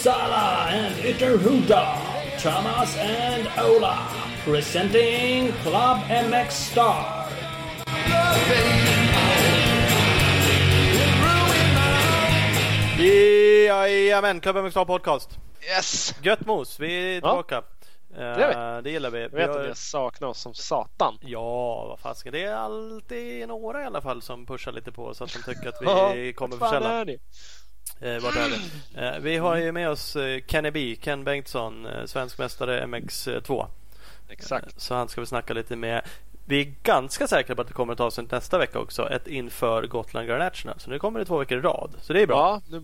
Uppsala and Ytterhuda, Thomas and Ola, presenting Club MX Star. Jajamän, Klubben med podcast. Yes! Gött mos, vi är Ja. tillbaka. Det Eh, det gillar vi. Jag vi vet har- att jag saknar oss som satan. Ja, vad fasiken. Det är alltid några i alla fall som pushar lite på så att de tycker att vi kommer för sällan. Eh, vart är det? Eh, vi har ju med oss eh, Kenny B, Ken Bengtsson, svensk mästare MX2. Exakt. Så han ska vi snacka lite med. Vi är ganska säkra på att det kommer ett avsnitt nästa vecka också. Ett inför Gotland Grand National. Så nu kommer det två veckor i rad. Så det är bra. Ja, nu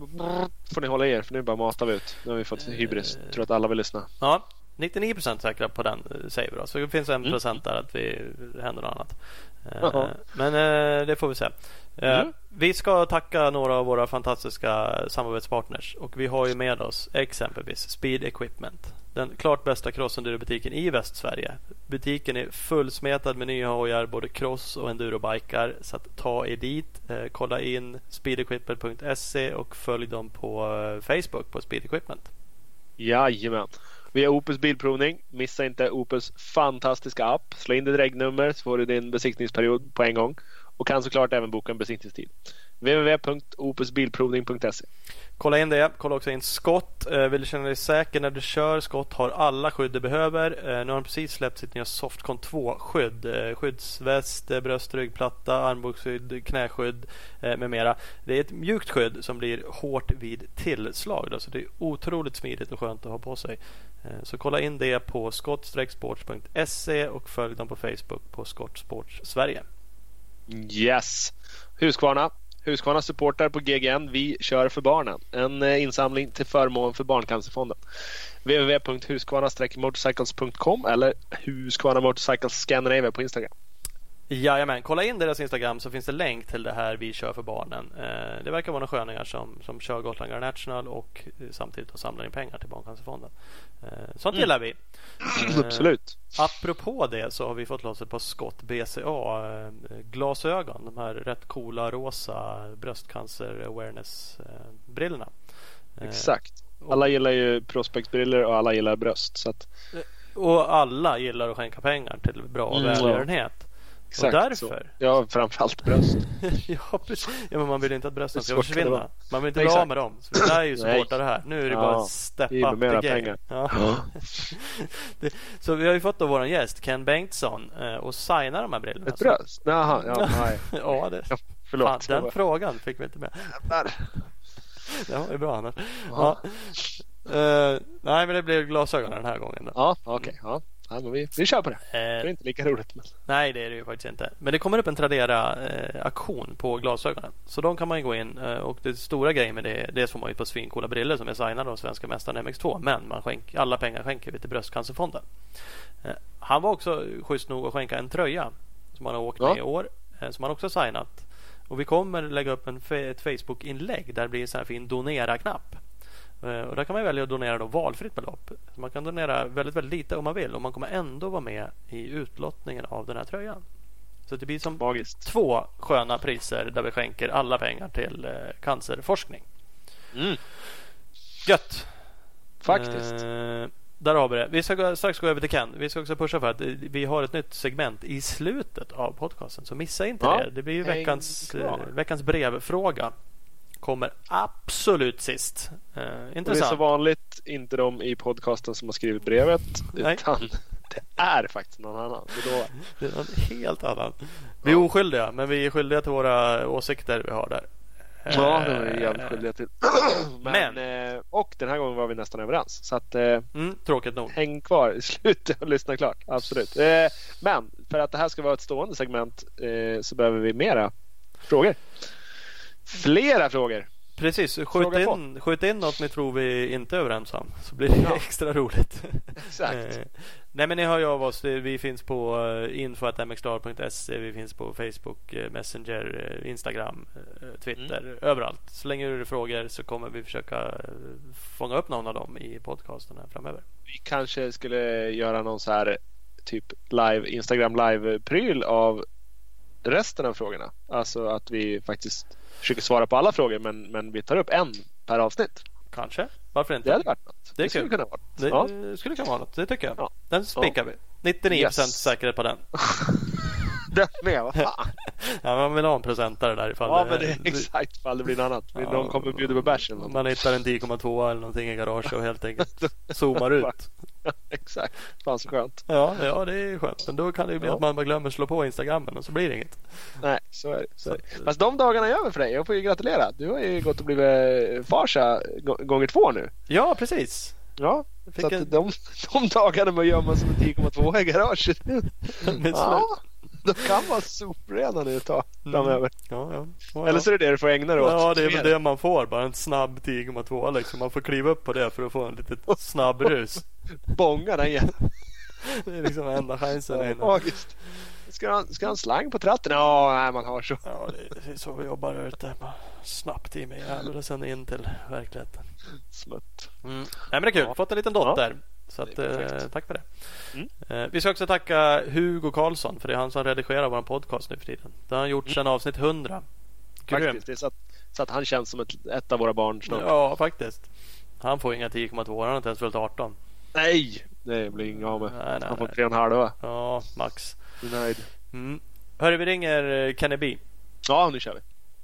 får ni hålla er för nu bara matar vi ut. Nu har vi fått hybris. Tror att alla vill lyssna. Ja, 99% säkra på den säger vi då. Så det finns en Mm. procent där att vi händer något annat. Jaha. Men det får vi se. Eh, Mm. Vi ska tacka några av våra fantastiska samarbetspartners och vi har ju med oss exempelvis Speed Equipment. Den klart bästa crossenduro-butiken i Västsverige. Butiken är fullsmetad med nya hojar, både cross och endurobikar. Så att ta er dit, eh, kolla in speedequipment.se och följ dem på eh, Facebook på Speed Equipment. Jajamän. Vi har Opus Bilprovning. Missa inte Opus fantastiska app. Slå in ditt regnummer så får du din besiktningsperiod på en gång. Och kan såklart även boka en besiktningstid. www.opusbilprovning.se Kolla in det. Kolla också in Scott. Eh, vill du känna dig säker när du kör? Scott har alla skydd du behöver. Eh, nu har de precis släppt sitt nya Softcon 2-skydd. Eh, skyddsväst, bröst, ryggplatta, armbågsskydd, knäskydd med mera. Det är ett mjukt skydd som blir hårt vid tillslag. Så det är otroligt smidigt och skönt att ha på sig. Så kolla in det på skott-sports.se och följ dem på Facebook på Scott Sports Sverige. Yes! Husqvarna. Husqvarna supportar på GGN. Vi kör för barnen. En eh, insamling till förmån för Barncancerfonden. www.husqvarna-motorcycles.com eller Husqvarna Motorcycles Scandinavia på Instagram. Jajamän, kolla in deras Instagram så finns det länk till det här Vi kör för barnen. Eh, det verkar vara några sköningar som, som kör Gotland Grand National och samtidigt då samlar in pengar till Barncancerfonden. Eh, sånt Mm. gillar vi. Eh, Absolut. Apropå det så har vi fått loss ett par Scott BCA glasögon. De här rätt coola rosa bröstcancer awareness brillorna. Exakt. Alla gillar ju prospectbriller och alla gillar bröst. Så att, Och alla gillar att skänka pengar till bra Mm, välgörenhet. Exakt därför? Så. Ja, framförallt bröst. ja, precis. ja, men man vill inte att brösten ska det försvinna. Man vill inte bli av med dem. Så vi lär ju det här. Nu är det Ja, bara att step up the game. Ja. Det, så vi har ju fått då vår gäst Ken Bengtsson eh, och signa de här brillorna. Ett bröst? Jaha, ja, nej. ja, det, Ja, fan, Förlåt. den frågan fick vi inte med. Jävlar. Det var ju bra annars. Ja. Eh, nej, men det blev glasögon den här gången. Då. Ja, okej. Ja. Ja, men vi, vi kör på det. Det är Eh, inte lika roligt. Men... nej, det är det ju faktiskt inte. Men det kommer upp en Tradera-aktion på glasögonen. Så de kan man gå in eh, och det stora grejen med det dels får man ju på svincoola brillor som är signade av svenska mästaren MX2. Men man skänk, alla pengar skänker vi till Bröstcancerfonden. Eh, han var också schysst nog att skänka en tröja som han har åkt Ja. med i år. Eh, som han också har signat. Och vi kommer lägga upp en, ett Facebook-inlägg där det blir en sån här fin donera-knapp. Eh, Och där kan man välja att donera då valfritt belopp. Så man kan donera väldigt, väldigt lite om man vill och man kommer ändå vara med i utlottningen av den här tröjan. Så det blir som Magiskt. två sköna priser där vi skänker alla pengar till eh, cancerforskning. Mm. Gött! Faktiskt. Eh, där har vi det. Vi ska strax gå över till Ken. Vi ska också pusha för att vi har ett nytt segment i slutet av podcasten. Så missa inte Ja, det. Det blir veckans, eh, veckans brevfråga. Kommer absolut sist. Eh, Och det är intressant. så vanligt inte de i podcasten som har skrivit brevet. Nej. Utan det är faktiskt någon annan. Det är då, Det är något helt annat. Vi är oskyldiga, men vi är skyldiga till våra åsikter vi har där. ja, det var vi Eh, jävligt skyldiga till. Men, eh, och den här gången var vi nästan överens. Så att, eh, Mm, tråkigt nog. häng kvar i slutet och lyssna klart. Absolut. Men för att det här ska vara ett stående segment så behöver vi mera frågor. Flera frågor. Precis, skjut in, skjut in något ni tror vi inte är överens om. Så blir det Ja. extra roligt. Exakt. Eh, nej men ni hör ju av oss. Vi finns på uh, info.mxstar.se. Vi finns på Facebook, eh, Messenger, eh, Instagram, eh, Twitter. Mm. Överallt. Så länge du frågor så kommer vi försöka eh, fånga upp någon av dem i podcasten här framöver. Vi kanske skulle göra någon så här typ live, Instagram live-pryl av resten av frågorna. Alltså att vi faktiskt försöker svara på alla frågor men, men vi tar upp en per avsnitt. Kanske. Varför inte? Det hade varit något. Det Det, skulle kul. kunna vara. Det Ja. skulle kunna vara något. Det tycker jag. Ja. Den spikar vi. 99 Yes. säkerhet på den. Den med, vad fan. Ja, man vill ha en procentare där ifall Ja, men det är exakt ifall det blir något annat. Ja. Någon kommer bjuda på bärs eller något. man hittar en 10,2 eller någonting i garaget och helt enkelt zoomar ut. exakt. Fan så skönt. Ja, ja, det är skönt. Men då kan det ju bli Ja. att man bara glömmer slå på Instagrammen och så blir det inget. Nej, så är det. Så är det. Så- Fast de dagarna är över för dig. Jag får ju gratulera. Du har ju gått och blivit farsa gå- gånger två nu. Ja, precis. Ja, Jag så fick att en- de, de dagarna med att gömma sig med 10,2 i garaget. Ja, de kan vara soprena nu ett tag framöver. Ja, ja. ja, Eller så är det det du får ägna dig åt. Ja, det är väl det man får. Bara en snabb 10,2 liksom. Man får kliva upp på det för att få en litet snabb rus. Bånga den igen. Det är liksom enda chansen. Ja. Magiskt. Ska han, ska han slang på tratten? Ja, nej, man har så. Ja, det är så vi jobbar där ute. Snabbt i mig jävlar och sen in till verkligheten. Smutt. Mm. Nej, men det är kul. Ja. Fått en liten Ja. dotter. Så att, eh, tack för det. Mm. Eh, vi ska också tacka Hugo Karlsson för det är han som redigerar vår podcast nu för tiden. Det har han gjort sedan avsnitt 100. Grymt. Faktiskt. Det är så att, så att han känns som ett, ett av våra barn snart. Ja, faktiskt. Han får inga 10,2. Han har inte ens fyllt 18. Nej! Det blir inga av med. Nej, nej, Han får tre och en halv va? Ja, max. Du är nöjd? Mm. Hörru, vi ringer eh, Kenny B. Ja, nu kör vi.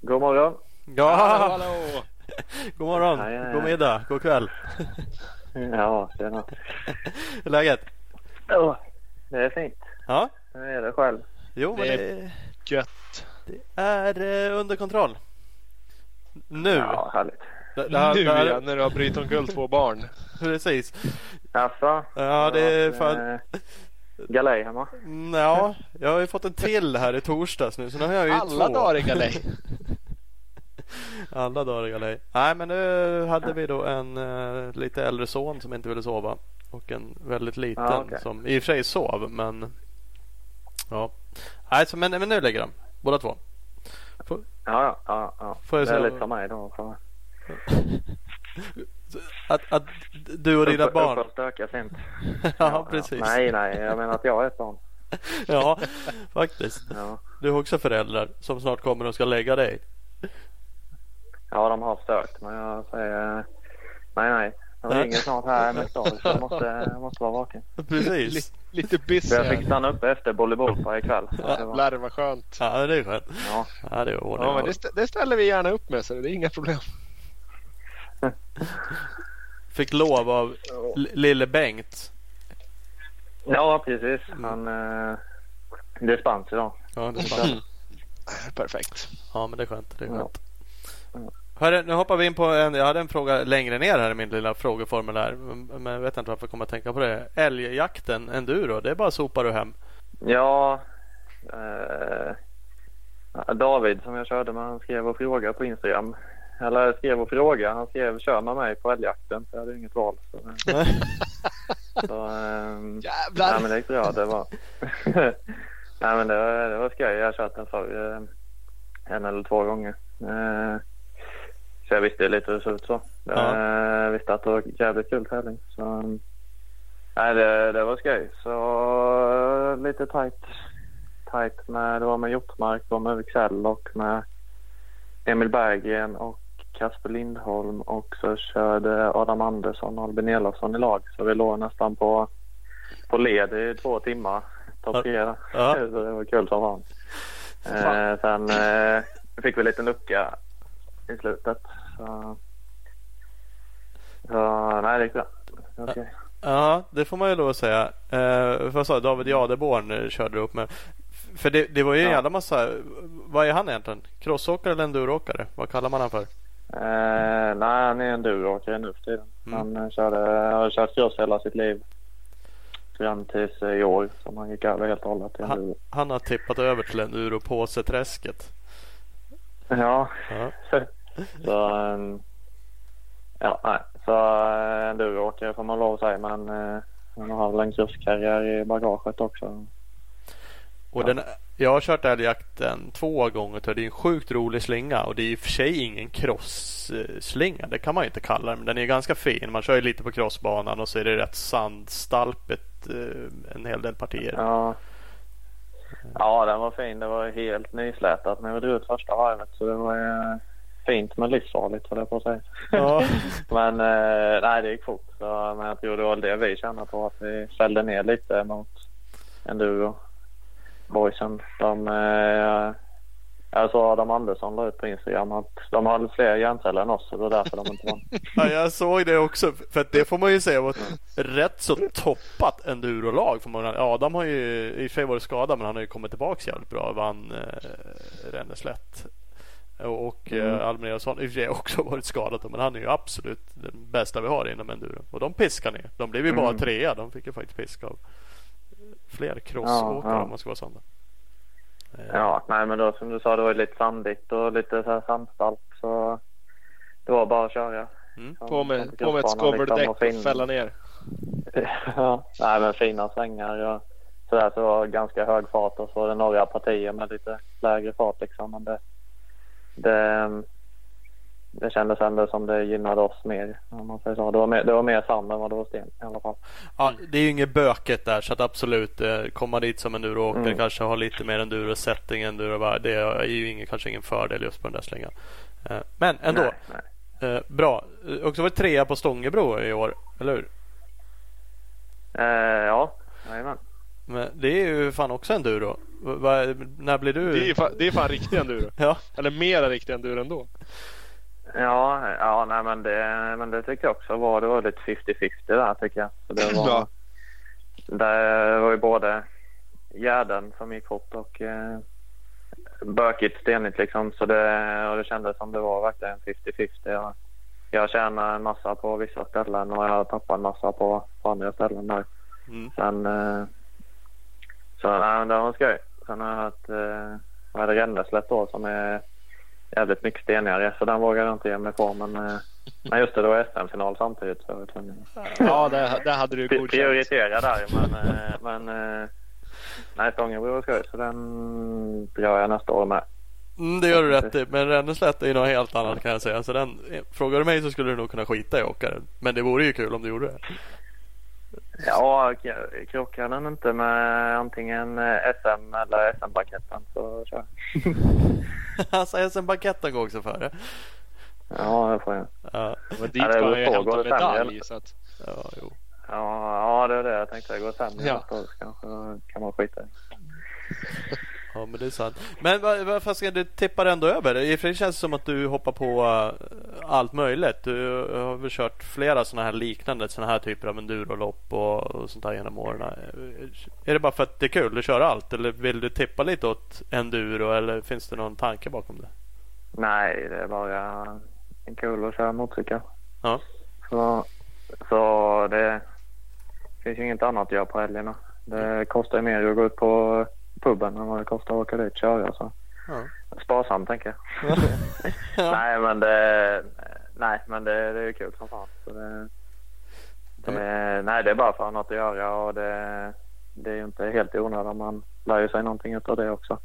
God morgon. Ja, Hallå, hallå. god morgon, Ja, ja, ja. god middag, god kväll. Ja, tjena. Hur är läget? Oh, det är fint. Ja, Hur är det själv? jo men Det det, Gött. det är eh, under kontroll. Nu. Ja, härligt. Det, det här, nu det här, igen när du har brutit omkull två barn. Precis. Jaså? Ja, det är fan... eh, Galej hemma. Mm, Ja, jag har ju fått en till här i torsdags nu så nu har jag ju Alla två. dagar i galej. Alla dagar i galej. Nej men nu hade vi då en eh, lite äldre son som inte ville sova. Och en väldigt liten Ja, okej. som i och för sig sov men Ja. Nej så men, men nu ligger de båda två. Får, Ja, ja, ja. ja. Får jag det är lite som mig då. Att, att du och dina Upp- barn. Upp och stökas inte. ja precis. Nej, nej. Jag menar att jag är ett barn. Ja faktiskt. Ja. Du har också föräldrar som snart kommer och ska lägga dig. ja, de har försökt. Men jag säger nej, nej. De ringer snart här med stad. Så jag måste, jag måste vara vaken. Precis. Lite busy. Jag fick stanna uppe efter Bolibompa ikväll. Så det var, Jävlar vad skönt. Ja det är skönt. ja. Ja det är. Ja, men det, stä- det ställer vi gärna upp med så det är inga problem. Fick lov av lille Bengt. ja, precis. Mm. Han... Eh, dispens idag. Ja, det är fan. Perfekt. ja men det är skönt. Det är skönt. Ja. Hörru, nu hoppar vi in på en. Jag hade en fråga längre ner här i min lilla frågeformulär. Men jag vet inte varför jag kommer att tänka på det. Älgjakten, enduro. Det är bara sopar du hem. Ja, eh, David som jag körde med han skrev och frågade på Instagram. Eller skrev och frågade. Han skrev kör med mig på älgjakten. Så jag hade inget val. Så, eh, så ehm, Jävlar! nej men det gick bra. Det var, nej, men det, var- det var skoj. Jag har kört den förr. eh, En eller två gånger. Eh, så jag visste lite hur det såg ut så. Ja. Jag visste att det var en jävligt kul tävling. Så, nej, det, det var skoj. Så lite tajt. Tajt med, det var med Hjortmark och med Wicksell och med Emil Berggren och Kasper Lindholm och så körde Adam Andersson och Albin Elofsson i lag. Så vi låg nästan på, på led i två timmar. Topp där. Ja. Så det var kul som fan. Eh, sen eh, fick vi en liten lucka i slutet. Så, så nej, det gick bra. Okej. Ja, det får man ju lov att säga. Uh, vad sa jag? David Jadeborn eh, körde du upp med. För det, det var ju en Ja. jävla massa. Vad är han egentligen? Crossåkare eller enduroåkare? Vad kallar man han för? Eh, nej, han är en duroåkare nu för tiden. Mm. Han eh, körde, har kört cross hela sitt liv. Fram tills eh, i år som han gick över helt och hållet till Han, enduro. han har tippat över till enduropåseträsket. Ja, Ja. så... ehm, ja, nej. Så eh, enduroåkare får man lov att säga. Men eh, han har väl en crosskarriär i bagaget också. Och den, jag har kört älgjakten två gånger. Så det är en sjukt rolig slinga. Och det är i och för sig ingen crossslinga. Det kan man inte kalla den. Men den är ganska fin. Man kör ju lite på crossbanan och så är det rätt sandstalpigt eh, en hel del partier. Ja. Ja, den var fin. Det var helt nyslätat när vi drog ut första varvet. Så det var, eh, fint men livsfarligt höll jag på att säga. Ja. Men eh, nej, det gick fort. Så, men jag tror det var det vi kände på att vi fällde ner lite mot enduro. Boysen. De, eh, såg Adam Andersson la ut på Instagram att de hade fler hjärnceller än oss. Så det var därför de inte vann. Ja, jag såg det också. För det får man ju säga var ett rätt så toppat endurolag. Får man, Adam har ju i och för sig varit skadad men han har ju kommit tillbaka jävligt bra. Vann eh, Renneslätt. Och, och Mm. eh, Almireasson i och för sig också varit skadad men han är ju absolut den bästa vi har inom enduro. Och de piskar ner. De blev ju bara Mm. trea. De fick ju faktiskt piska av fler crossåkare Ja, ja. om man ska vara sann. Eh, Ja, nej men då som du sa det var ju lite sandigt och lite så här sandstalt. Så det var bara att köra. Mm. På med, på på med ett kursbanan, liksom, och och fin- fälla ner. ja, nej men fina svängar och sådär så var det ganska hög fart och så var det några partier med lite lägre fart liksom. Men det, det, det kändes ändå som det gynnade oss mer om man säger så. Det var mer, det var mer sand än vad det var sten i alla fall. Ja, det är ju inget böket där så att absolut eh, komma dit som enduroåkare Mm. kanske ha lite mer enduro-setting, enduro det är ju ingen, kanske ingen fördel just på den där slängan. Eh, Men ändå, Nej, nej. eh, bra. Också varit trea på Stångebro i år, eller hur? Eh, ja, jajamän. Men det är ju fan också enduro. Va, när blir du? Det är fan, det är fan riktig enduro. Ja, Eller mera riktig enduro ändå. Ja, ja nej, men, det, men det tycker jag också var. Det var lite 50-50 där tycker jag. Så det var, Ja. Det var ju både gärden som gick fort och eh, bökigt, stenigt liksom. Så det, och det kändes som det var verkligen 50-50. Jag, jag tjänade en massa på vissa ställen och jag tappade en massa på, på andra ställen där. mm. Sen, eh, så nej, men det var skoj. Sen har jag hört, eh, vad är det, Renneslätt då som är jävligt mycket stenigare. Så den vågade jag inte ge mig på. Men, eh, men just det, det var SM-final samtidigt. Så jag var tvungen Ja, där, där hade du godkänt. prioritera där. Men, eh, men eh, nej, Stångebro var skoj. Så den gör jag nästa år med. Mm, det gör du rätt i. Men Renneslätt är ju något helt annat kan jag säga. Så den, frågar du mig så skulle du nog kunna skita i att åka den. Men det vore ju kul om du gjorde det. Ja, krockar den inte med antingen eh, SM eller SM-banketten så kör jag. alltså SM-banketten går också före. Ja, det får jag. Ja, Men dit Ja, beror ju på. hämta Går medalj. Så att, ja, jo. Ja, ja, det är det jag tänkte. Går det sämre Ja. så kanske kan man skita i. Ja men det är sant. Men vad, ska du tippar ändå över? I för sig känns det som att du hoppar på eh, allt möjligt. Du har väl kört flera sådana här liknande sådana här typer av endurolopp och, och sånt här genom åren. Eh, Är det bara för att det är kul att köra allt eller vill du tippa lite åt enduro eller finns det någon tanke bakom det? Nej, det är bara kul att köra motorcykel. Ja. Så, så det finns ju inget annat att göra på helgerna. Det kostar ju mer att gå ut på puben än vad det kostar att åka dit och köra. Så. Ja. Sparsamt tänker jag. Ja. Nej, men det, nej, men det, det är ju kul som fan. Så det, det, nej, det är bara för att ha något att göra och det, det är ju inte helt i onödan. Man lär ju sig någonting utav det också.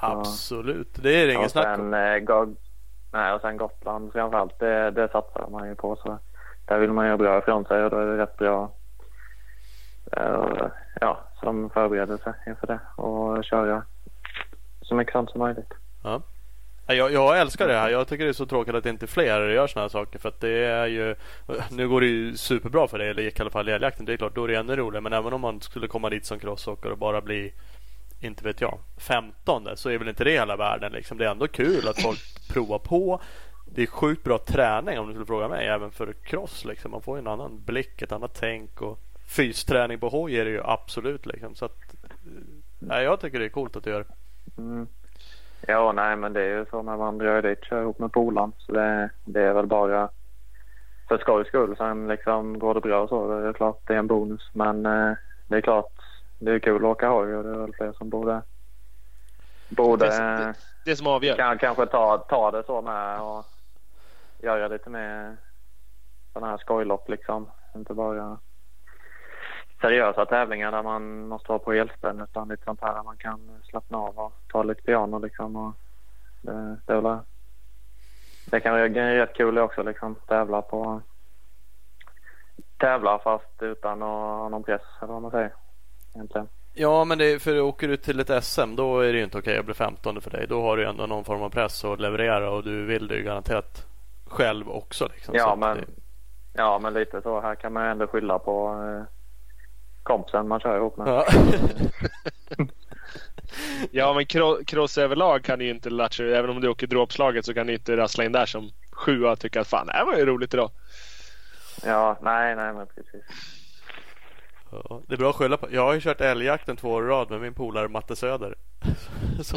Absolut, det är det ingen snack om. sen, eh, Go- nej, och sen Gotland framförallt, det, det satsar man ju på. Så där vill man göra bra ifrån sig och då är det rätt bra Eh, ja, som förberedelse inför det och köra så mycket sånt som möjligt. Ja. Jag, jag älskar det här. Jag tycker det är så tråkigt att inte fler gör sådana här saker. För att det är ju Nu går det ju superbra för dig. Eller gick i alla fall i älgjakten. Det är klart, då är det ännu roligare. Men även om man skulle komma dit som crossåkare och bara bli inte vet jag, 15 så är väl inte det hela världen. Liksom. Det är ändå kul att folk provar på. Det är sjukt bra träning om du skulle fråga mig. Även för cross. Liksom. Man får ju en annan blick, ett annat tänk. Och fysträning på hoj är det ju absolut. Liksom. Så att, nej, jag tycker det är coolt att du gör. Mm. Ja, nej, men det är ju så när man drar dit kör ihop med polaren. Så det, det är väl bara för skojs skull. Sen liksom går det bra så det är klart det är en bonus. Men eh, det är klart det är kul att åka hoj och det är väl fler som borde borde Det eh, det som avgör. kan kanske ta, ta det så med och göra lite mer sådana här skojlopp liksom. Inte bara seriösa tävlingar där man måste vara på helspänn utan lite sånt här där man kan slappna av och ta lite piano liksom. Och det, det, är väl, det kan vara rätt kul också liksom. Tävla på tävla fast utan att ha någon press eller vad man säger. Egentligen. Ja, men det, för åker du till ett SM då är det ju inte okej att bli 15 för dig. Då har du ändå någon form av press att leverera och du vill det ju garanterat själv också. Liksom. Ja, men, det, ja, men lite så. Här kan man ändå skylla på eh, kompisen man kör ihop med. ja. Ja, men cro- cross överlag kan du ju inte latcha. Även om du åker dråpslaget så kan du inte rassla in där som sjua och tycka att fan det här var ju roligt idag. Ja, nej, nej, men precis. Ja, det är bra att skylla på. Jag har ju kört älgjakten två år i rad med min polare Matte Söder. Så,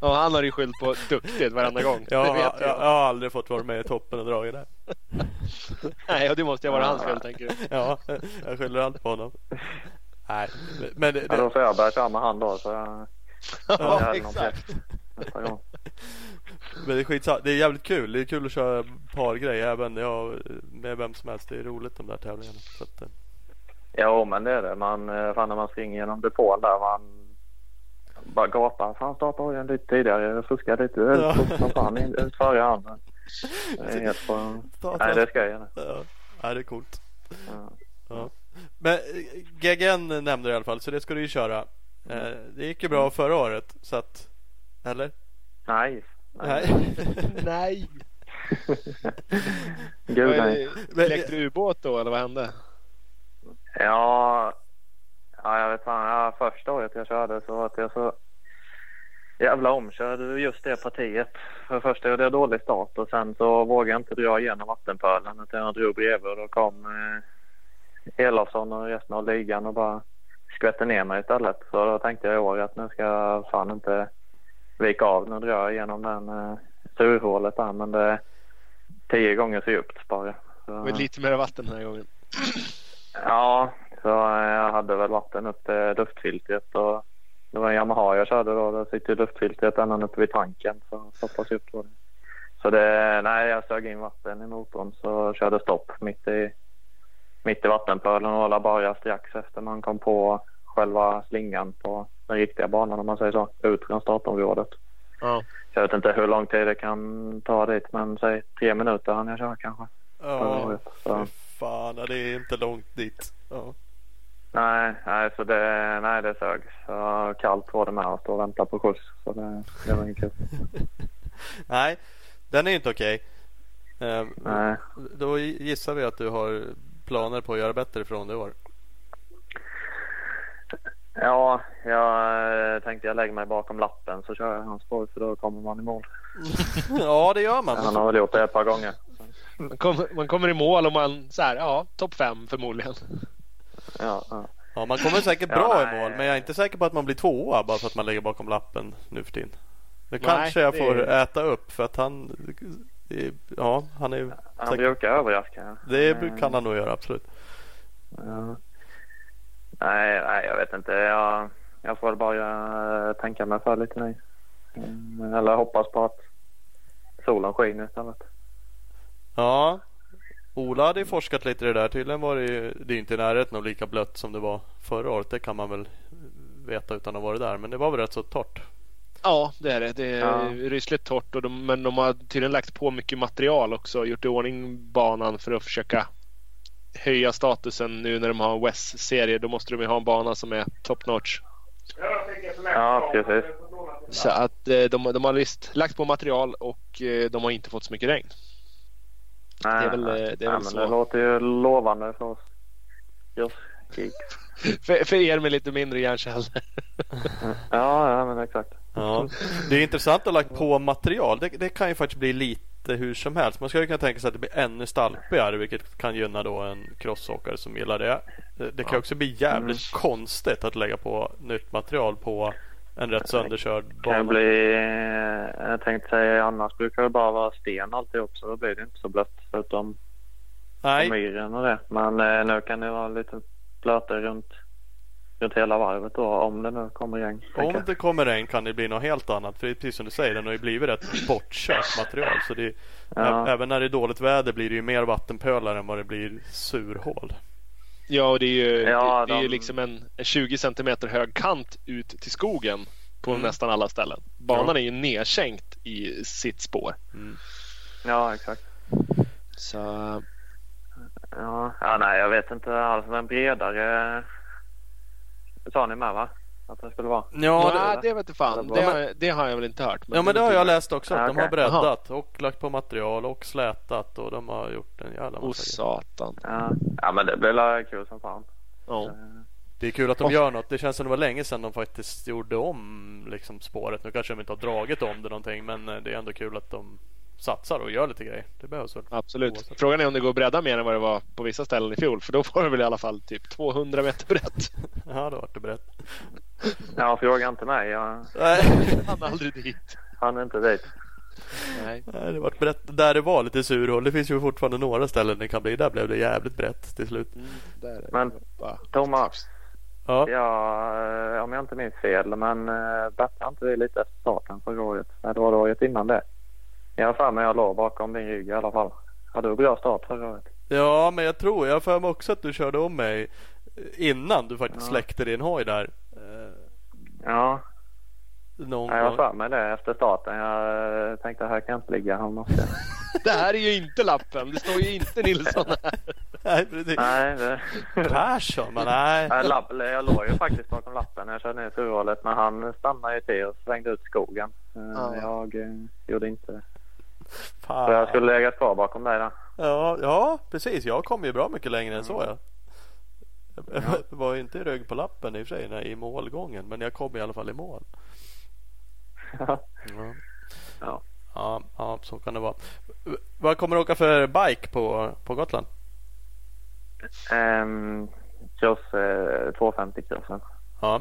Och han har ju skyllt på duktigt varenda gång. jag, det jag, jag, jag. har aldrig fått vara med i toppen och dragit där. Nej, och det måste ju vara hans fel tänker du. Ja, jag skyller allt på honom. Nej, men det, Ja, då får jag börja köra med han då. Så jag, Ja, jag exakt. men det är skitsamma. Det är jävligt kul. Det är kul att köra pargrej även ja, med vem som helst. Det är roligt de där tävlingarna. Så att, eh, Jo, men det är det. Man, eh, fan när man springer genom depån där man bara gapar. Fan starta hojen lite tidigare. Jag fuskar lite. Jag Ja. är fort som fan ut före han. Det är helt på... Nej, det ska jag göra. ja, ja, det är coolt. Ja. Ja. Men eh, GGN nämnde du i alla fall, så det ska du ju köra. Eh, Det gick ju bra förra året, så att... Eller? Nej. Nej. Nej. Gud nej. Lekte du ubåt då eller vad hände? Ja, ja jag vet fan. Ja, första året jag körde så var jag så jävla omkörd just det partiet. För det första gjorde jag dålig start och sen så vågade jag inte dra igenom vattenpölen utan jag drog bredvid och då kom eh, Elofsson och resten av ligan och bara skvätte ner mig istället. Så då tänkte jag i år att nu ska jag fan inte vika av. Nu drar jag igenom den eh, surhålet där men det är tio gånger så djupt bara. Så... Var lite mer vatten den här gången. Ja, så jag hade väl vatten upp till luftfiltret och det var en Yamaha jag körde då. Där sitter luftfiltret ända uppe vid tanken så djupt var det. Så det, nej jag sög in vatten i motorn så körde stopp mitt i, mitt i vattenpölen och alla bara strax efter man kom på själva slingan på den riktiga banan om man säger så, ut från startområdet. Ja. Jag vet inte hur lång tid det kan ta dit men säg tre minuter hann jag köra kanske. Ja, fy fan. Det är inte långt dit. Ja. Nej, nej, så det, nej, det sög. Så kallt var det med att stå och vänta på skjuts. Så det, det var inget kul. Nej, den är inte okej. Eh, Nej. Då gissar vi att du har planer på att göra bättre från det i år. Ja, jag eh, tänkte jag lägger mig bakom lappen så kör jag hans spår för då kommer man i mål. ja, det gör man. Han har väl gjort det ett par gånger. Man, kom, man kommer i mål och man så här, ja, topp fem förmodligen. Ja, ja. Ja, man kommer säkert Ja, bra nej. i mål, men jag är inte säker på att man blir tvåa bara för att man lägger bakom lappen nu för tiden. Det Nej, kanske jag det får är- äta upp för att han... Ja, han är Han säkert, brukar överraska. ja. Det kan han nog göra, absolut. Ja. Nej, nej, jag vet inte. Jag, jag får bara eh, tänka mig för lite nu. Mm, Eller hoppas på att solen skiner istället. Ja, Ola hade ju forskat lite i det där. Tydligen var det ju det är inte i närheten av lika blött som det var förra året. Det kan man väl veta utan att ha varit där. Men det var väl rätt så torrt. Ja, det är det. Det är Ja. rysligt torrt. Och de, men de har tydligen lagt på mycket material också. Gjort i ordning banan för att försöka höja statusen nu när de har en West-serie. Då måste de ju ha en bana som är top notch. Ja, precis. Så att eh, de, de har visst lagt på material och eh, de har inte fått så mycket regn. Nej, Det är väl, nej. eh, det är nej, väl men så. det låter ju lovande för oss. Just. För, för er med lite mindre hjärnceller. Ja, ja, men exakt. Ja. Det är intressant att ha lagt på material. Det, det kan ju faktiskt bli lite hur som helst. Man skulle kunna tänka sig att det blir ännu stalpigare vilket kan gynna då en crossåkare som gillar det. Det, det kan också bli jävligt konstigt att lägga på nytt material på en rätt sönderkörd Kan bana. bli, eh, jag tänkte säga annars brukar det bara vara sten alltihop så då blir det inte så blött förutom Nej, myren och det. Men eh, nu kan det vara lite blötare runt, runt hela varvet då om det nu kommer regn. om det kommer regn kan det bli något helt annat. För det är precis som du säger, den har ju blivit rätt bortkört material. Så det, Ja. Även när det är dåligt väder blir det ju mer vattenpölar än vad det blir surhål. Ja, och det är ju, Ja, det, det är ju de- liksom en, en 20 centimeter hög kant ut till skogen på Mm. nästan alla ställen. Banan Ja. är ju nedsänkt i sitt spår. Ja, exakt. Så Ja, ja, nej jag vet inte alls. Men bredare sa ni med va? Att det skulle vara. Ja, Nej, det, det vet fan. Det, har- det har jag väl inte hört. ja, men det har jag läst också. Att Ja, De har breddat och lagt på material och slätat och de har gjort en jävla massa grejer. satan. Ja, ja men det blir kul som fan. Ja. Eh, Det är kul att de gör något. Det känns som det var länge sedan de faktiskt gjorde om liksom, spåret. Nu kanske de inte har dragit om det någonting men eh, det är ändå kul att de satsar och gör lite grejer. Det behövs väl. Absolut. Oavsett. Frågan är om det går att bredda mer än vad det var på vissa ställen i fjol. För då var det väl i alla fall typ 200 meter brett. Ja, det vart det brett. Ja, fråga inte mig. Jag Nej, Han aldrig dit. hann inte dit. Nej. Nej, det vart brett där det var lite surhål. Det finns ju fortfarande några ställen det kan bli. Där blev det jävligt brett till slut. Mm, är. Men- Thomas, Ja, ja, eh, om jag inte minns fel, men uh, bettade inte vi lite efter starten förra året? Nej, det var det året innan det. Jag har för mig jag låg bakom din rygg i alla fall. Hade du bra start förra året? ja men jag tror, jag har för mig också att du körde om mig innan du faktiskt Ja. släckte din hoj där. Eh, Ja, Någon ja, jag har för mig det efter starten. Jag eh, tänkte här kan jag inte ligga. Han måste... Det här är ju inte lappen. Det står ju inte Nilsson här. Nej, precis. Nej, det... Persson, men nej. Lapp, jag låg ju faktiskt bakom lappen när jag körde ner surhålet men han stannade ju till och svängde ut skogen. Eh, Ja. Jag eh, gjorde inte det. Fan. Så jag skulle legat kvar bakom dig där. Ja, ja, precis. Jag kom ju bra mycket längre än så. Mm. Jag, var inte i rygg på lappen i och för sig nej, i målgången. Men jag kom i alla fall i mål. Ja. Ja. Ja, ja, så kan det vara. Vad kommer du åka för bike på, på Gotland? Um, cross eh, 250 crossen. Ja,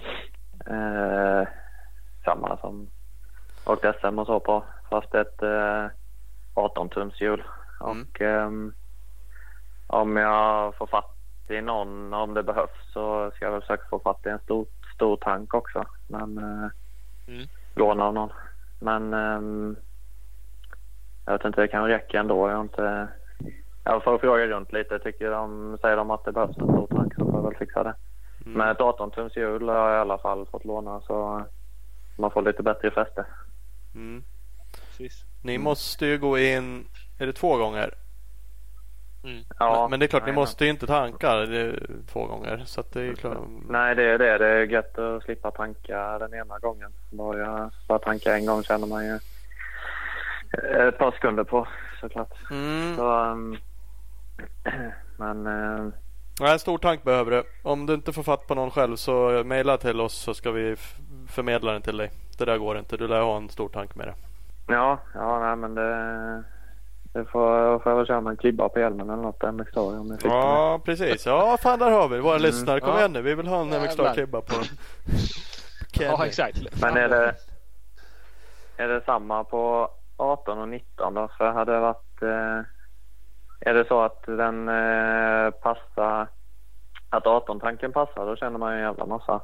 Eh, samma som åkt SM och så på. Fast ett eh, 18 tums hjul. Mm. Och ehm, om jag får fatt i någon om det behövs så ska jag väl försöka få fatt i en stor, stor tank också. Men eh, Mm. låna av någon. Men ehm, jag vet inte, det kan räcka ändå. Jag har inte... Jag får fråga runt lite. Tycker de, säger de att det behövs en stor tank så får jag väl fixa det. mm. Men ett 18 tums hjul har jag i alla fall fått låna så man får lite bättre fäste. Mm. Precis. Ni måste ju gå in, är det två gånger? Ja, men, men det är klart, ni nej, måste ju inte tanka det är två gånger. Så att det är klart. Nej, det är det. Det är gött att slippa tanka den ena gången. Bara, bara tanka en gång känner man ju ett par sekunder på såklart. Mm. Så, ehm, men eh, Nej, en stor tank behöver du. Om du inte får fatt på någon själv så mejla till oss så ska vi förmedla den till dig. Det där går inte. Du lär ha en stor tank med dig. Ja, ja nej, men det, det får, får jag väl köra med en klibba på hjälmen eller något. MX Story om ni fick Ja, precis. Ja, fan där har vi våra lyssnare. Kom Ja. igen nu. Vi vill ha en. MX klibba på Kenny. Ja, exakt. Men är det, är det samma på 18 och 19 då? För hade det varit... Eh, är det så att den eh, passar... Att 18-tanken passar då känner man ju en jävla massa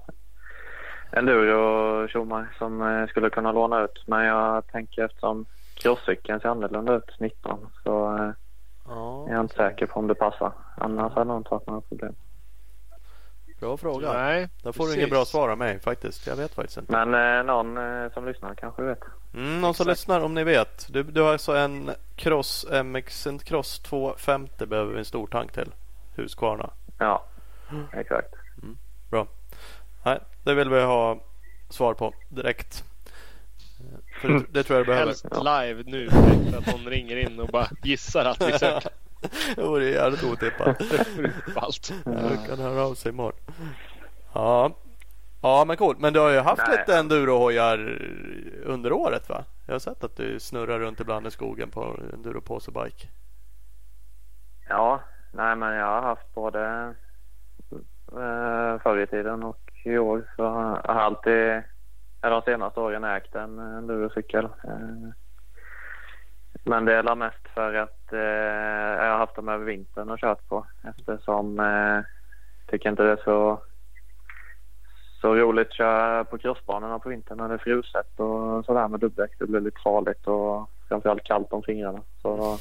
enduro tjommar som eh, skulle kunna låna ut. Men jag tänker eftersom crosscykeln ser annorlunda ut 19 så eh, Ja, är jag inte säker på om det passar. Annars hade det inte varit några problem. bra fråga. Nej, Där får du precis. inget bra svar av mig faktiskt. Jag vet faktiskt inte. Men eh, någon eh, som lyssnar kanske vet. Mm, någon som Exakt. lyssnar om ni vet. Du, du har alltså en Cross MX, en Cross 250 behöver vi en stor tank till. Husqvarna. Ja, exakt. Nej, det vill vi ha svar på direkt. För det, det tror jag du behöver. Helst live nu att någon ringer in och bara gissar att vi söker. det vore jävligt otippat. Allt. Jag kan höra av sig imorgon. Ja. Ja men coolt. Men du har ju haft Nej. lite endurohojar under året va? Jag har sett att du snurrar runt ibland i skogen på enduropåsebike. Ja, nej men jag har haft både eh, förr i tiden och i år. Så jag har alltid, de senaste åren ägt en enduro-cykel. Eh, men det är väl mest för att eh, jag har haft dem över vintern och kört på eftersom eh, tycker inte det är så så roligt att köra på crossbanorna på vintern när det är fruset och sådär med dubbdäck. Det blir lite farligt och framförallt kallt om fingrarna. Så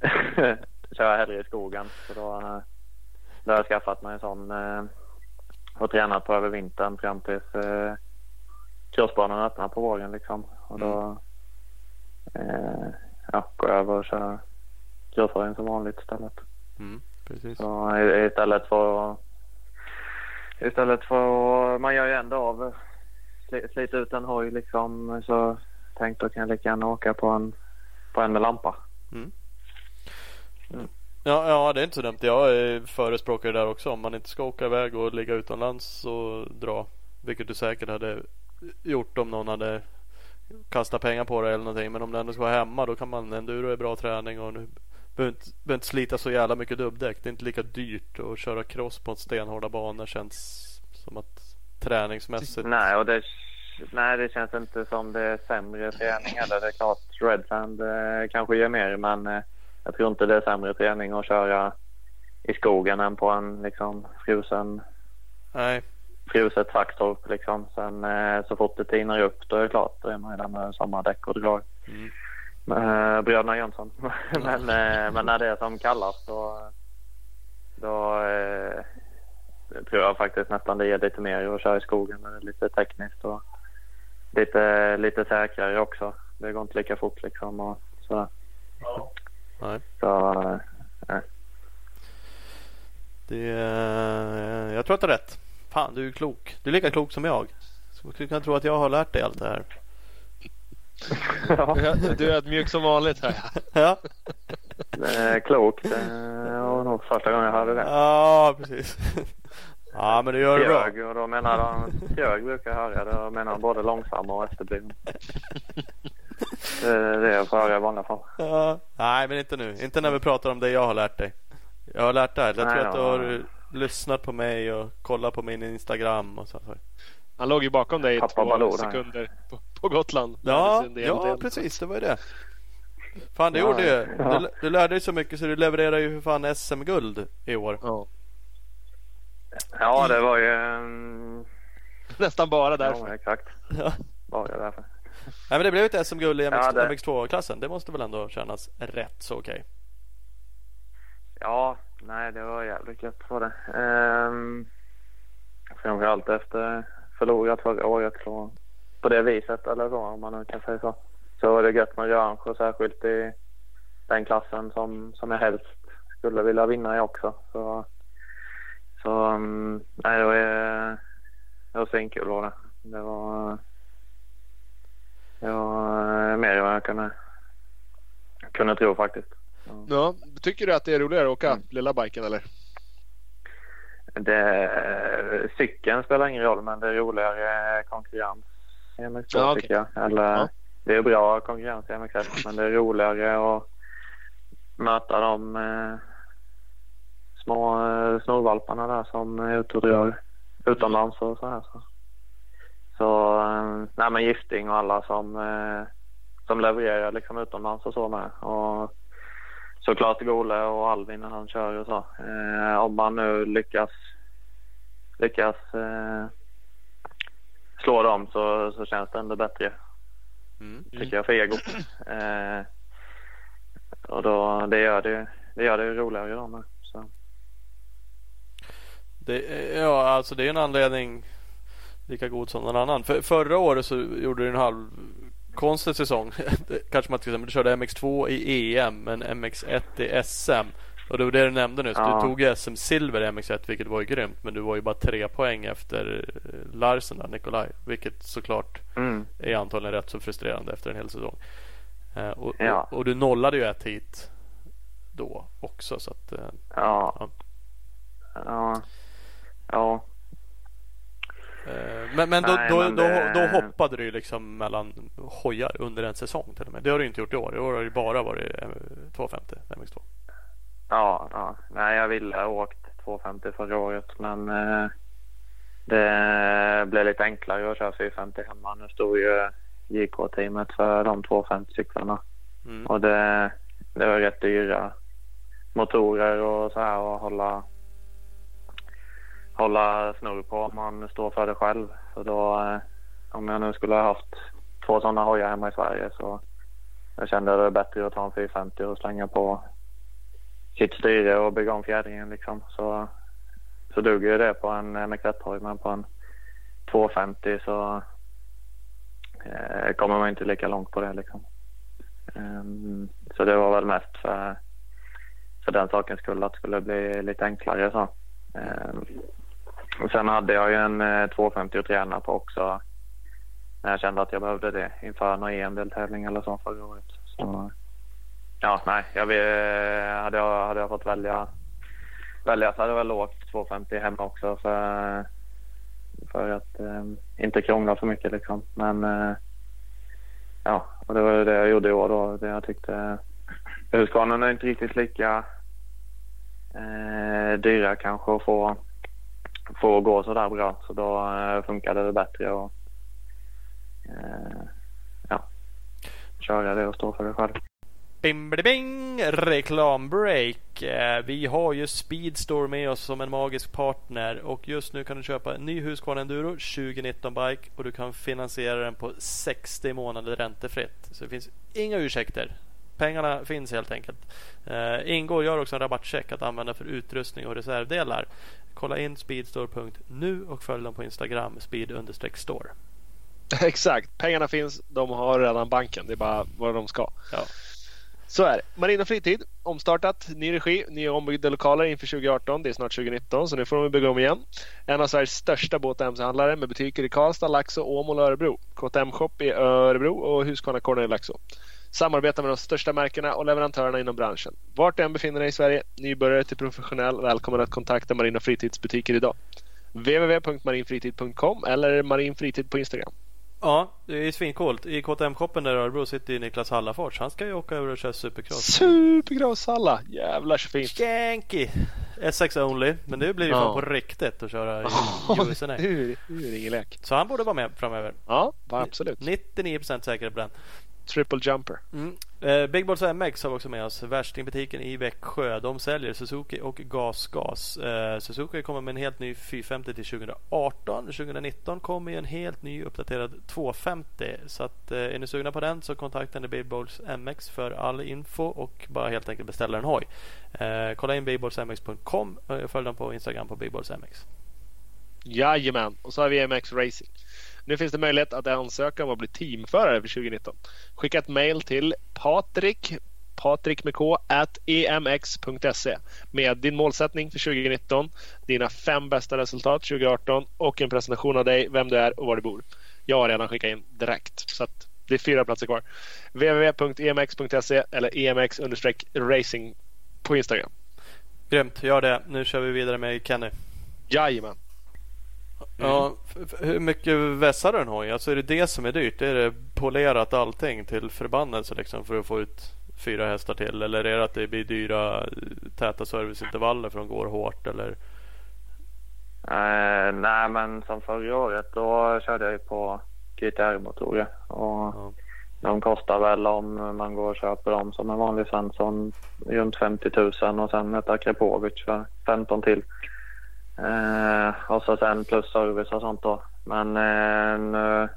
kör jag hellre i skogen. Så då, då har jag skaffat mig en sån eh, och tränat på över vintern fram tills eh, crossbanan öppnar på våren liksom. Och då eh, ja, går jag över och kör crosshojen som vanligt istället. Mm, precis. Så istället för istället för man gör ju ändå av sli- slita ut en hoj liksom så tänkte jag kan jag lika gärna åka på en, på en med lampa. Ja, ja, det är inte så dumt. Jag eh, är förespråkare där också. Om man inte ska åka iväg och ligga utomlands och dra. Vilket du säkert hade gjort om någon hade kastat pengar på det eller någonting. Men om du ändå ska vara hemma då kan man enduro är bra träning och nu behöver inte, behöver inte slita så jävla mycket dubbdäck. Det är inte lika dyrt att köra cross på en stenhårda banor känns som att träningsmässigt. Nej, och det, nej, det känns inte som det är sämre träning heller. Det är klart Redfund eh, kanske ger mer men eh, jag tror inte det är sämre träning att köra i skogen än på en liksom frusen, Nej, fruset Saxtorp liksom. Sen eh, så fort det tinar upp då är det klart. Då är man ju där med sommardäck och drar. Mm. Eh, bröderna Jönsson. men, eh, men när det är som kallast då, då eh, tror jag faktiskt nästan det ger lite mer att köra i skogen. Det är lite tekniskt och lite, lite säkrare också. Det går inte lika fort liksom och så. Nej. Så eh, Det, är- jag tror att du har rätt. Fan, du är klok. Du är lika klok som jag. Så skulle kunna tro att jag har lärt dig allt det här. ja, Du är ödmjuk som vanligt här. Ja, det är klokt. Det var nog första gången jag hörde det. ja precis. Ja, men du gör det bra. Fjög och då menar de, fjög brukar jag höra. Då menar de både långsamma och efterbliven. Det är jag får höra i vanliga fall. Ja. Nej, men inte nu. Inte när vi pratar om det jag har lärt dig. Jag har lärt dig. Jag Nej, tror att du ja. har lyssnat på mig och kollat på min Instagram och så. Han låg ju bakom dig i Pappa två Baloo sekunder på, på Gotland. Ja, en ja del. precis. Det var ju det. Fan, det Ja, gjorde ju. ja. Du, du lärde dig så mycket så du levererar ju för fan SM-guld i år. Ja. Ja, det var ju... mm, Nästan bara därför. Ja, exakt. Det därför. Nej, men det blev ett SM-guld i MX, Ja, det- MX2-klassen. Det måste väl ändå kännas rätt så okej. Ja, nej det var jävligt gött var det. Ehm, framförallt efter förlorat förra året så på det viset eller så om man nu kan säga så. Så var det gött med revansch och särskilt i den klassen som, som jag helst skulle vilja vinna i också. Så, så um, nej det var, det var svinkul var det. Det var, eh, mer än vad jag kunde, kunde tro faktiskt. Ja, tycker du att det är roligare att åka Mm. lilla biken eller? Det, cykeln spelar ingen roll men det är roligare konkurrens i MX2 Ja, tycker jag. Eller, Ja. Det är bra konkurrens i MX1 men det är roligare att möta de eh, små eh, snorvalparna där som är ute och drar utomlands och så här. Så, så nej, men Gifting och alla som, eh, som levererar liksom utomlands och så med. Och såklart Gole och Alvin när han kör och så. Eh, om man nu lyckas lyckas eh, slå dem så, så känns det ändå bättre Mm. tycker jag för egot. Eh, och då, det gör det, det gör det roligare då med. Så. Det, ja, alltså det är en anledning lika god som någon annan. För, förra året så gjorde du en halv konstig säsong. Kanske man ska säga, men du körde MX2 i EM men MX1 i SM. Och det var det du nämnde nyss. Ja. Du tog SM-silver i MX1 vilket var ju grymt. Men du var ju bara tre poäng efter eh, Larsen där, Nikolaj. Vilket såklart Mm. är antagligen rätt så frustrerande efter en hel säsong. Eh, och, Ja. och, och du nollade ju ett hit då också. Så att, eh, Ja. Ja. Ja. Eh, Men, men, då, Nej, då, men då, det- då hoppade du liksom mellan hojar under en säsong till och med. Det har du inte gjort i år. I år har det bara varit eh, 250 MX2. Ja, ja. Nej, jag ville ha åkt 250 förra året men eh, det blev lite enklare att köra 450 hemma. Nu stod ju JK-teamet för de 250 cyklarna Mm. och det, det var rätt dyra motorer och så här att hålla hålla snurr på om man står för det själv. Så då, eh, om jag nu skulle ha haft två sådana hojar hemma i Sverige så jag kände det var bättre att ta en 450 och slänga på sitt styre och bygga om fjädringen liksom. Så, så duger ju det på en MX1-hoj men på en 250 så eh, kommer man inte lika långt på det liksom. Um, så det var väl mest för, för den sakens skull att det skulle bli lite enklare så. Um, och sen hade jag ju en eh, 250 att träna på också. När jag kände att jag behövde det inför någon EM-deltävling eller så förra året. Så, ja, nej. Jag, vill- hade, jag, hade jag fått välja, välja så hade jag väl åkt 250 hemma också. För, för att eh, inte krångla för mycket liksom. Men eh, ja, och det var det jag gjorde i år då. Det jag tyckte Husqvarna är inte riktigt lika eh, dyra kanske att få, få gå så där bra. Så då eh, funkade det bättre och eh, ja, köra det och stå för det själv. Bing, bing, bing! Reklambreak. Eh, vi har ju Speedstore med oss som en magisk partner och just nu kan du köpa en ny Husqvarna Enduro 2019 Bike och du kan finansiera den på 60 månader räntefritt. Så det finns inga ursäkter. Pengarna finns helt enkelt. Eh, ingår gör också en rabattcheck att använda för utrustning och reservdelar. Kolla in speedstore.nu och följ dem på Instagram speed-store. Exakt. Pengarna finns. De har redan banken. Det är bara vad de ska. Ja. Så är det. Marina Fritid, omstartat, ny regi, nya ombyggda lokaler inför 2018. Det är snart 2019 så nu får de bygga om igen. En av Sveriges största båt och mc-handlare med butiker i Karlstad, Laxå, Åmål och Örebro. KTM Shop i Örebro och Husqvarna Corner i Laxå. Samarbetar med de största märkena och leverantörerna inom branschen. Vart du än befinner dig i Sverige, nybörjare till professionell, välkommen att kontakta Marina Fritids butiker idag. www.marinfritid.com eller marinfritid på Instagram. Ja, det är svincoolt. I KTM-shoppen där i Örebro sitter ju Niklas Hallafors. Han ska ju åka över och köra supercross. Supergross alla! Jävlar så fint! Skanky! S6 only. Men nu blir det Ja. på riktigt att köra i USA. nu, är- det ingen lek. Så han borde vara med framöver. Ja, absolut. 99% säker på den. Triple jumper. Mm. Eh, Big Balls MX har vi också med oss. Värstingbutiken i Växjö. De säljer Suzuki och GasGas. Eh, Suzuki kommer med en helt ny 450 till 2018. 2019 kommer en helt ny uppdaterad 250. Så att, eh, är ni sugna på den så kontakta Big Balls MX för all info och bara helt enkelt beställa en hoj. Eh, kolla in bigballsmx.com och följ dem på Instagram på Big Balls MX. Jajamän, och så har vi EMX Racing. Nu finns det möjlighet att ansöka om att bli teamförare för 2019. Skicka ett mail till Patrik Patrik med K, at emx.se med din målsättning för 2019, dina fem bästa resultat 2018 och en presentation av dig, vem du är och var du bor. Jag har redan skickat in direkt så att det är fyra platser kvar. www.emx.se eller emx-racing på Instagram. Grymt, gör det. Nu kör vi vidare med Kenny. Jajamän. Ja, f- f- hur mycket vässar en hoj? Alltså är det det som är dyrt? Är det polerat allting till förbannelse liksom för att få ut fyra hästar till? Eller är det att det blir dyra täta serviceintervaller för de går hårt? Eller? Eh, nej, men som förra året då körde jag ju på GTR-motorer. Och Ja. de kostar väl om man går och köper dem som en vanlig Svensson runt 50 000 och sen ett Akrapovic för 15 till. Eh, och så sen plus service och sånt då. Men eh, nu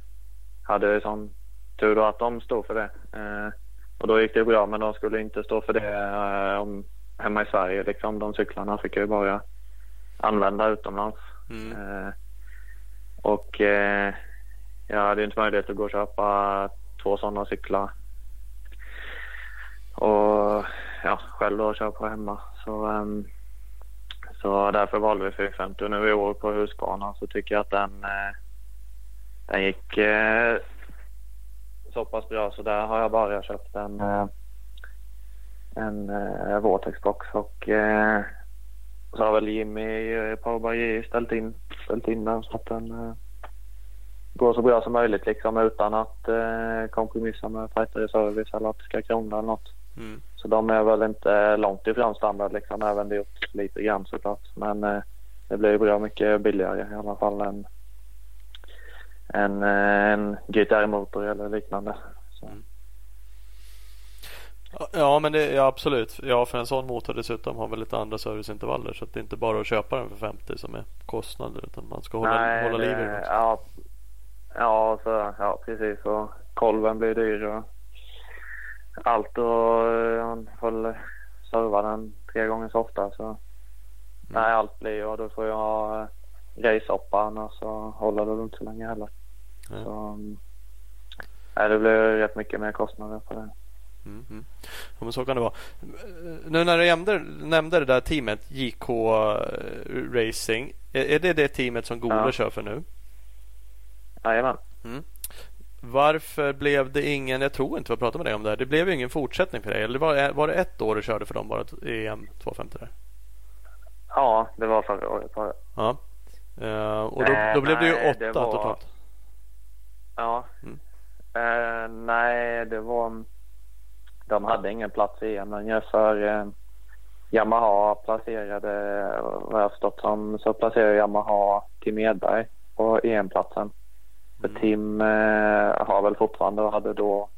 hade jag ju sån tur då att de stod för det. Eh, och då gick det bra men de skulle inte stå för det eh, om, hemma i Sverige. Liksom. De cyklarna fick jag ju bara använda utomlands. Mm. Eh, och eh, jag hade ju inte möjlighet att gå och köpa två sådana cyklar. Och ja, själv då köpa hemma. Så, ehm, så därför valde vi 450 nu i år på Husqvarna så tycker jag att den, eh, den gick eh, så pass bra så där har jag bara köpt en, eh, en eh, Vortex-box och eh, så har väl Jimmy eh, ställt in, ställt in den så att den eh, går så bra som möjligt liksom utan att eh, kompromissa med tajtare service eller att det ska krångla eller något. Mm. Så de är väl inte långt ifrån standard liksom, även det gjort lite grann såklart. Men eh, det blir bra mycket billigare i alla fall än en, en GTR-motor eller liknande. Så. Ja men det, ja, absolut. Ja för en sån motor dessutom har väl lite andra serviceintervaller. Så det är inte bara att köpa den för 50 som är kostnaden. Utan man ska hålla, hålla liv i den också. ja, ja, så, ja, precis. Och kolven blir dyr och allt och eh, han får serva den tre gånger så ofta. Så nej, allt blir och då får jag ha eh, grejshoppa annars så håller det inte så länge heller. Ja. Så, mm, nej, det blir rätt mycket mer kostnader på det. Mm, mm. Ja, men så kan det vara. Nu när du nämnde, nämnde det där teamet JK Racing. Är, är det det teamet som Gole Ja. kör för nu? Jajamän. Varför blev det ingen, jag tror inte vi pratat med dig om det här, det blev ju ingen fortsättning för dig. Eller var, var det ett år du körde för dem bara EM 250 där? Ja, det var förra året. Var det. Ja. Eh, och då, Eh, då blev det ju åtta det var- totalt. Ja. Mm. Eh, nej, det var... De hade ingen plats i EM längre för eh, Yamaha placerade, vad jag har förstått som, så placerade Yamaha Tim Edberg på EM-platsen. För Mm. Tim eh, har väl fortfarande och hade då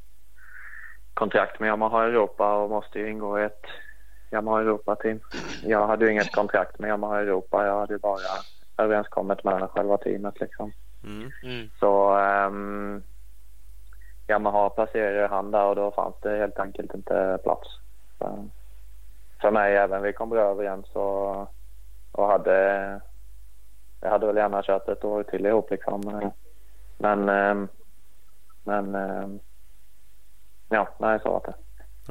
kontrakt med Yamaha Europa och måste ju ingå i ett Yamaha Europa-team. Jag hade ju inget kontrakt med Yamaha Europa. Jag hade ju bara överenskommet med själva teamet liksom. Mm. Mm. Så um, Yamaha placerade han där och då fanns det helt enkelt inte plats. Så, för mig även vi kom bra överens och, och hade jag hade väl gärna kört ett år till ihop liksom. Men ehm, men ehm, ja, nej så var det.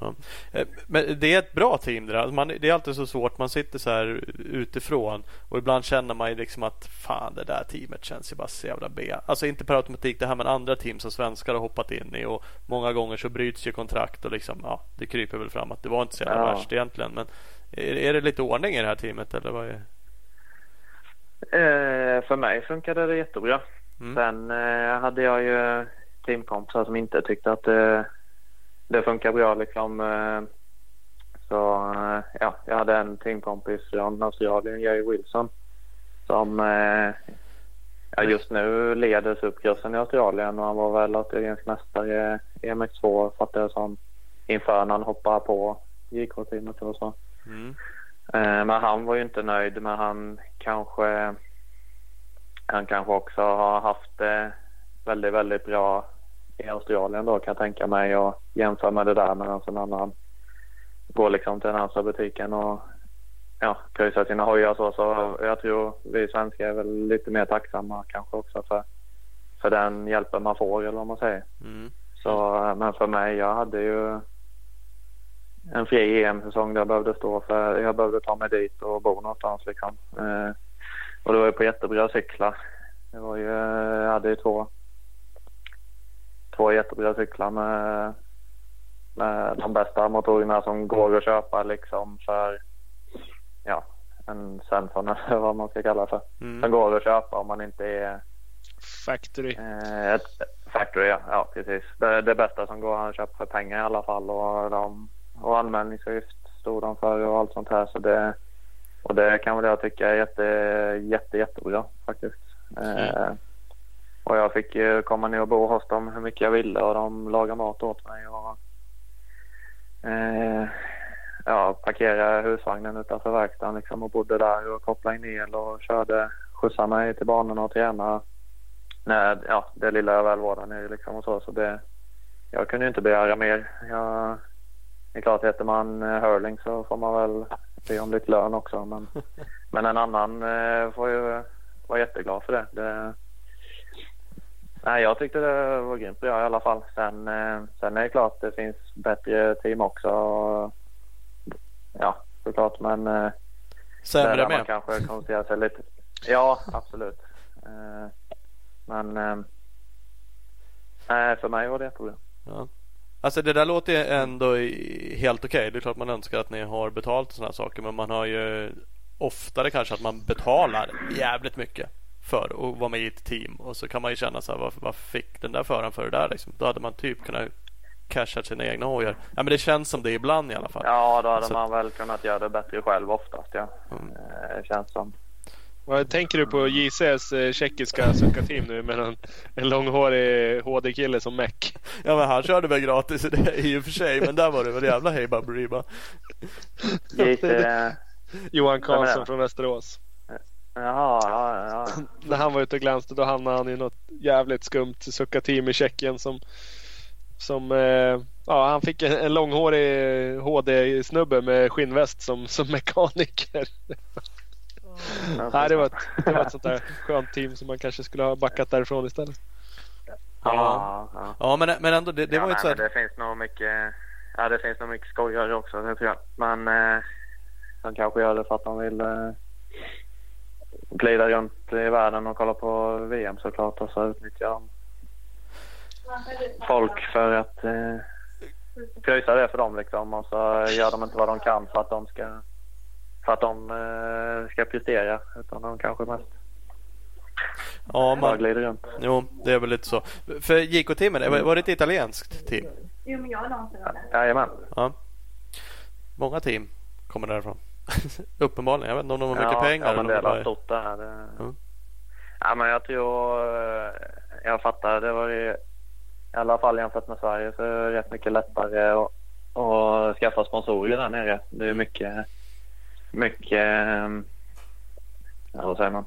Ja. Eh, Men det är ett bra team det där. Man, det är alltid så svårt. Man sitter så här utifrån och ibland känner man ju liksom att fan det där teamet känns ju bara så jävla B. Alltså inte per automatik det här men andra team som svenskar har hoppat in i och många gånger så bryts ju kontrakt och liksom ja det kryper väl fram att det var inte så jävla Ja. värst egentligen. Men är, är det lite ordning i det här teamet eller vad är Eh, för mig funkade det jättebra. Mm. Sen eh, hade jag ju teamkompisar som inte tyckte att det, det funkar bra liksom. Eh, så eh, ja, jag hade en teamkompis från Australien, Jerry Wilson, som eh, ja, just nu leder supercrossen i Australien och han var väl australiensk mästare i MX2 fattar jag som inför när han hoppade på JK-teamet och så. Mm. Eh, Men han var ju inte nöjd men han kanske han kanske också har haft det väldigt, väldigt bra i Australien då kan jag tänka mig och jämför med det där medan en annan går liksom till den andra butiken och ja, kryssar sina hojar så. Så jag tror vi svenskar är väl lite mer tacksamma kanske också för, för den hjälpen man får eller vad man säger. Mm. Så, men för mig, jag hade ju en fri EM-säsong där jag behövde stå för, jag behövde ta mig dit och bo någonstans liksom. Eh, och det var ju på jättebra cyklar. Det var ju, jag hade ju två, två jättebra cyklar med, med de bästa motorerna som går att köpa liksom för, ja, en Svensson eller vad man ska kalla det för. Som Mm. går att köpa om man inte är Factory. Eh, ett factory, ja. ja precis. Det, det bästa som går att köpa för pengar i alla fall. Och, de, och anmälningsavgift stod de för och allt sånt här. Så det, och det kan väl jag tycka är jätte, jätte, jättebra faktiskt. Eh, och jag fick ju komma ner och bo hos dem hur mycket jag ville och de lagade mat åt mig. Och, eh, ja, parkerade husvagnen utanför verkstaden liksom och bodde där och kopplade in el och körde, skjutsade mig till banorna och tränade Nej, ja, det lilla jag väl var där nere liksom och så. så det, jag kunde ju inte begära mer. Jag, det är klart, heter man eh, hurling så får man väl be om lite lön också. Men, men en annan eh, får ju vara jätteglad för det. det nej, jag tyckte det var grymt bra i alla fall. Sen, eh, sen är det klart det finns bättre team också. Och, ja, såklart. Men eh, Sämre där man med. kanske koncentrerar sig lite. Ja, absolut. Men nej, för mig var det jättebra. Ja. Alltså det där låter ju ändå helt okej. Det är klart man önskar att ni har betalt och sådana saker. Men man har ju oftare kanske att man betalar jävligt mycket för att vara med i ett team. Och så kan man ju känna så här, varför, varför fick den där föraren för det där liksom? Då hade man typ kunnat casha sina egna hojar. Ja men det känns som det ibland i alla fall. Ja, då hade Så- man väl kunnat göra det bättre själv oftast. Ja. Mm. Eh, känns som. Vad tänker du på JCs eh, tjeckiska sucka-team nu med en, en långhårig HD-kille som meck? Ja men han körde väl gratis i det i och för sig. Men där var det väl jävla hej baberiba. Johan Karlsson från Västerås. jaha, ja, ja. När han var ute och glänste då hamnade han i något jävligt skumt sucka-team i Tjeckien som som eh, ja, han fick en, en långhårig HD-snubbe med skinnväst som, som mekaniker. Nej, det, var ett, det var ett sånt där skönt team som man kanske skulle ha backat därifrån istället. Ja, ja. Ja men, men ändå det, det ja, var ju så här, det finns nog mycket, ja, det finns nog mycket skojare också, det tror jag. Men eh, de kanske gör det för att de vill, eh, glida runt i världen och kolla på VM såklart och så utnyttjar de folk för att eh, pröjsa det för dem liksom och så gör de inte vad de kan för att de ska för att de eh, ska prestera utan de kanske mest Ja, bara man, glider runt. jo, det är väl lite så. För JK-teamen, var- var det ett italienskt team? Jo, men jag någonsin varit där. Jajamän. Ja. Många team kommer därifrån. Uppenbarligen. Jag vet inte om de har mycket ja, pengar. Ja, men det de är bara- stort det här. Det... Mm. Ja, men jag tror... eh, Jag fattar. Det var ju, i alla fall jämfört med Sverige så är det rätt mycket lättare att, att skaffa sponsorer där nere. Det är mycket... Mycket... eh, Ja, vad säger man?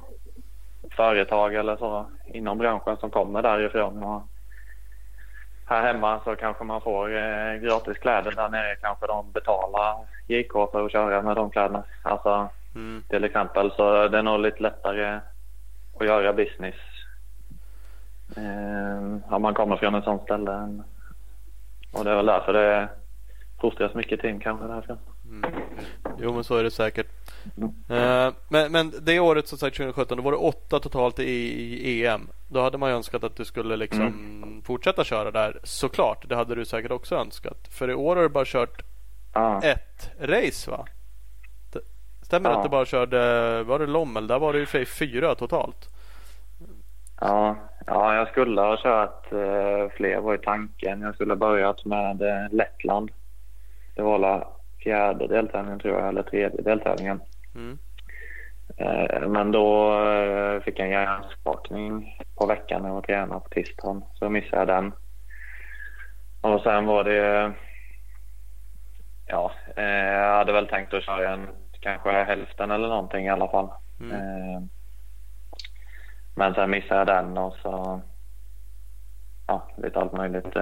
Företag eller så inom branschen som kommer därifrån. Och här hemma så kanske man får eh, gratis kläder. Där nere kanske de betalar JK för att köra med de kläderna. Alltså Mm. till exempel. Så det är nog lite lättare att göra business eh, om man kommer från ett sånt ställe. Och det är väl därför det fostras mycket team kanske därifrån. Mm. Jo men så är det säkert. Eh, men, men det året som sagt 2017 då var det åtta totalt i, i EM. Då hade man ju önskat att du skulle liksom fortsätta köra där. Såklart, det hade du säkert också önskat. För i år har du bara kört Ja. ett race va? Stämmer det Ja. att du bara körde, var det Lommel? Där var det ju för fyra totalt. Ja, ja, jag skulle ha kört eh, fler var i tanken. Jag skulle ha börjat med eh, Lettland. Det var fjärde deltävlingen tror jag, eller tredje deltävlingen. Mm. Eh, men då eh, fick jag en hjärnskakning på veckan när jag var tränare på tisdagen. Så missade jag den. Och sen var det... Ja, eh, jag hade väl tänkt att köra en, kanske hälften eller någonting i alla fall. Mm. Men sen missade jag den och så... Ja, lite allt möjligt.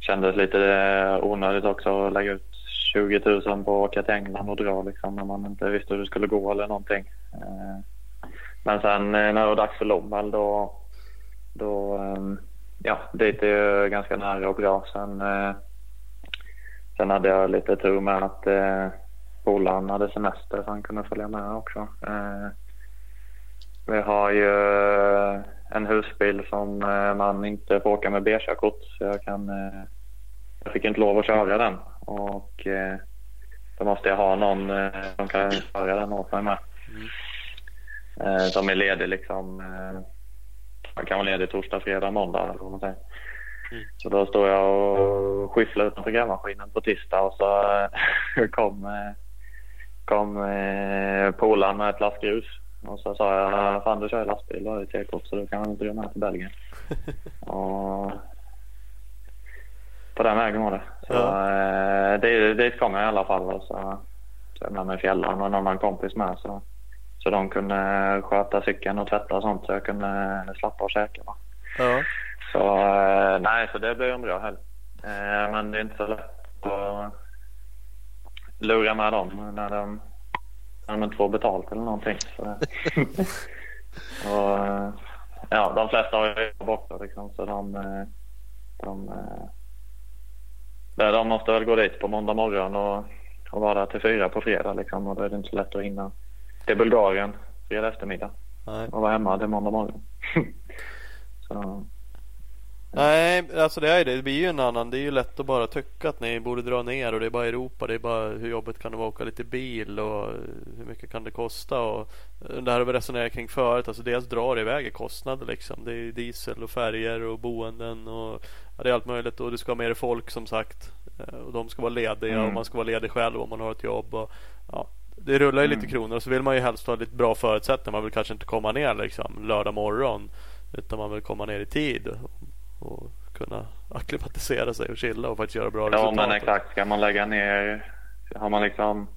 Kändes lite onödigt också att lägga ut 20 000 på att åka till England och dra liksom när man inte visste hur det skulle gå eller någonting. Eh, men sen eh, när det var dags för Lommel då, då ehm, ja, dit är ju ganska nära och bra. Sen, eh, sen hade jag lite tur med att polaren hade semester så han kunde följa med också. Vi har ju en husbil som eh, man inte får åka med B-körkort så jag kan eh, jag fick inte lov att köra den och eh, då måste jag ha någon som kan köra den åt mig med. Eh, som är ledig liksom. Man kan vara ledig torsdag, fredag, måndag eller vad man säger. Så då står jag och skyfflar utanför grävmaskinen på tisdag och så kom, kom polaren med ett lass grus. Och så sa jag, fan du kör ju lastbil och har C-kort så du kan inte dra med till Belgien. och på den vägen var det. Så Ja. eh, dit, dit kom jag i alla fall och så så med mig fjällan och någon annan kompis med. Så, så de kunde sköta cykeln och tvätta och sånt så jag kunde slappa och käka. Ja. Så eh, nej, så det blev en bra helg. Eh, men det är inte så lätt att lura med dem när de, de inte får betalt eller någonting. Så, och, ja, de flesta har ju jobb också liksom, så de, eh, de, eh, de, de måste väl gå dit på måndag morgon och, och vara där till fyra på fredag liksom, och då är det inte så lätt att hinna till Bulgarien fredag eftermiddag Nej. och vara hemma till måndag morgon. så, Nej, alltså det är det. Det blir ju en annan. Det är ju lätt att bara tycka att ni borde dra ner och det är bara Europa. Det är bara hur jobbigt kan det vara att åka lite bil och hur mycket kan det kosta och det här har vi resonerat kring förut. Alltså dels drar det iväg i kostnader liksom. Det är diesel och färger och boenden och ja, det är allt möjligt och det ska ha mer folk som sagt. Eh, Och de ska vara lediga Mm. och man ska vara ledig själv om man har ett jobb. Och, ja, det rullar ju lite kronor och så vill man ju helst ha lite bra förutsättningar. Man vill kanske inte komma ner liksom lördag morgon utan man vill komma ner i tid och kunna acklimatisera sig och chilla och faktiskt göra bra Ja resultat. men exakt. Ska man lägga ner, har man liksom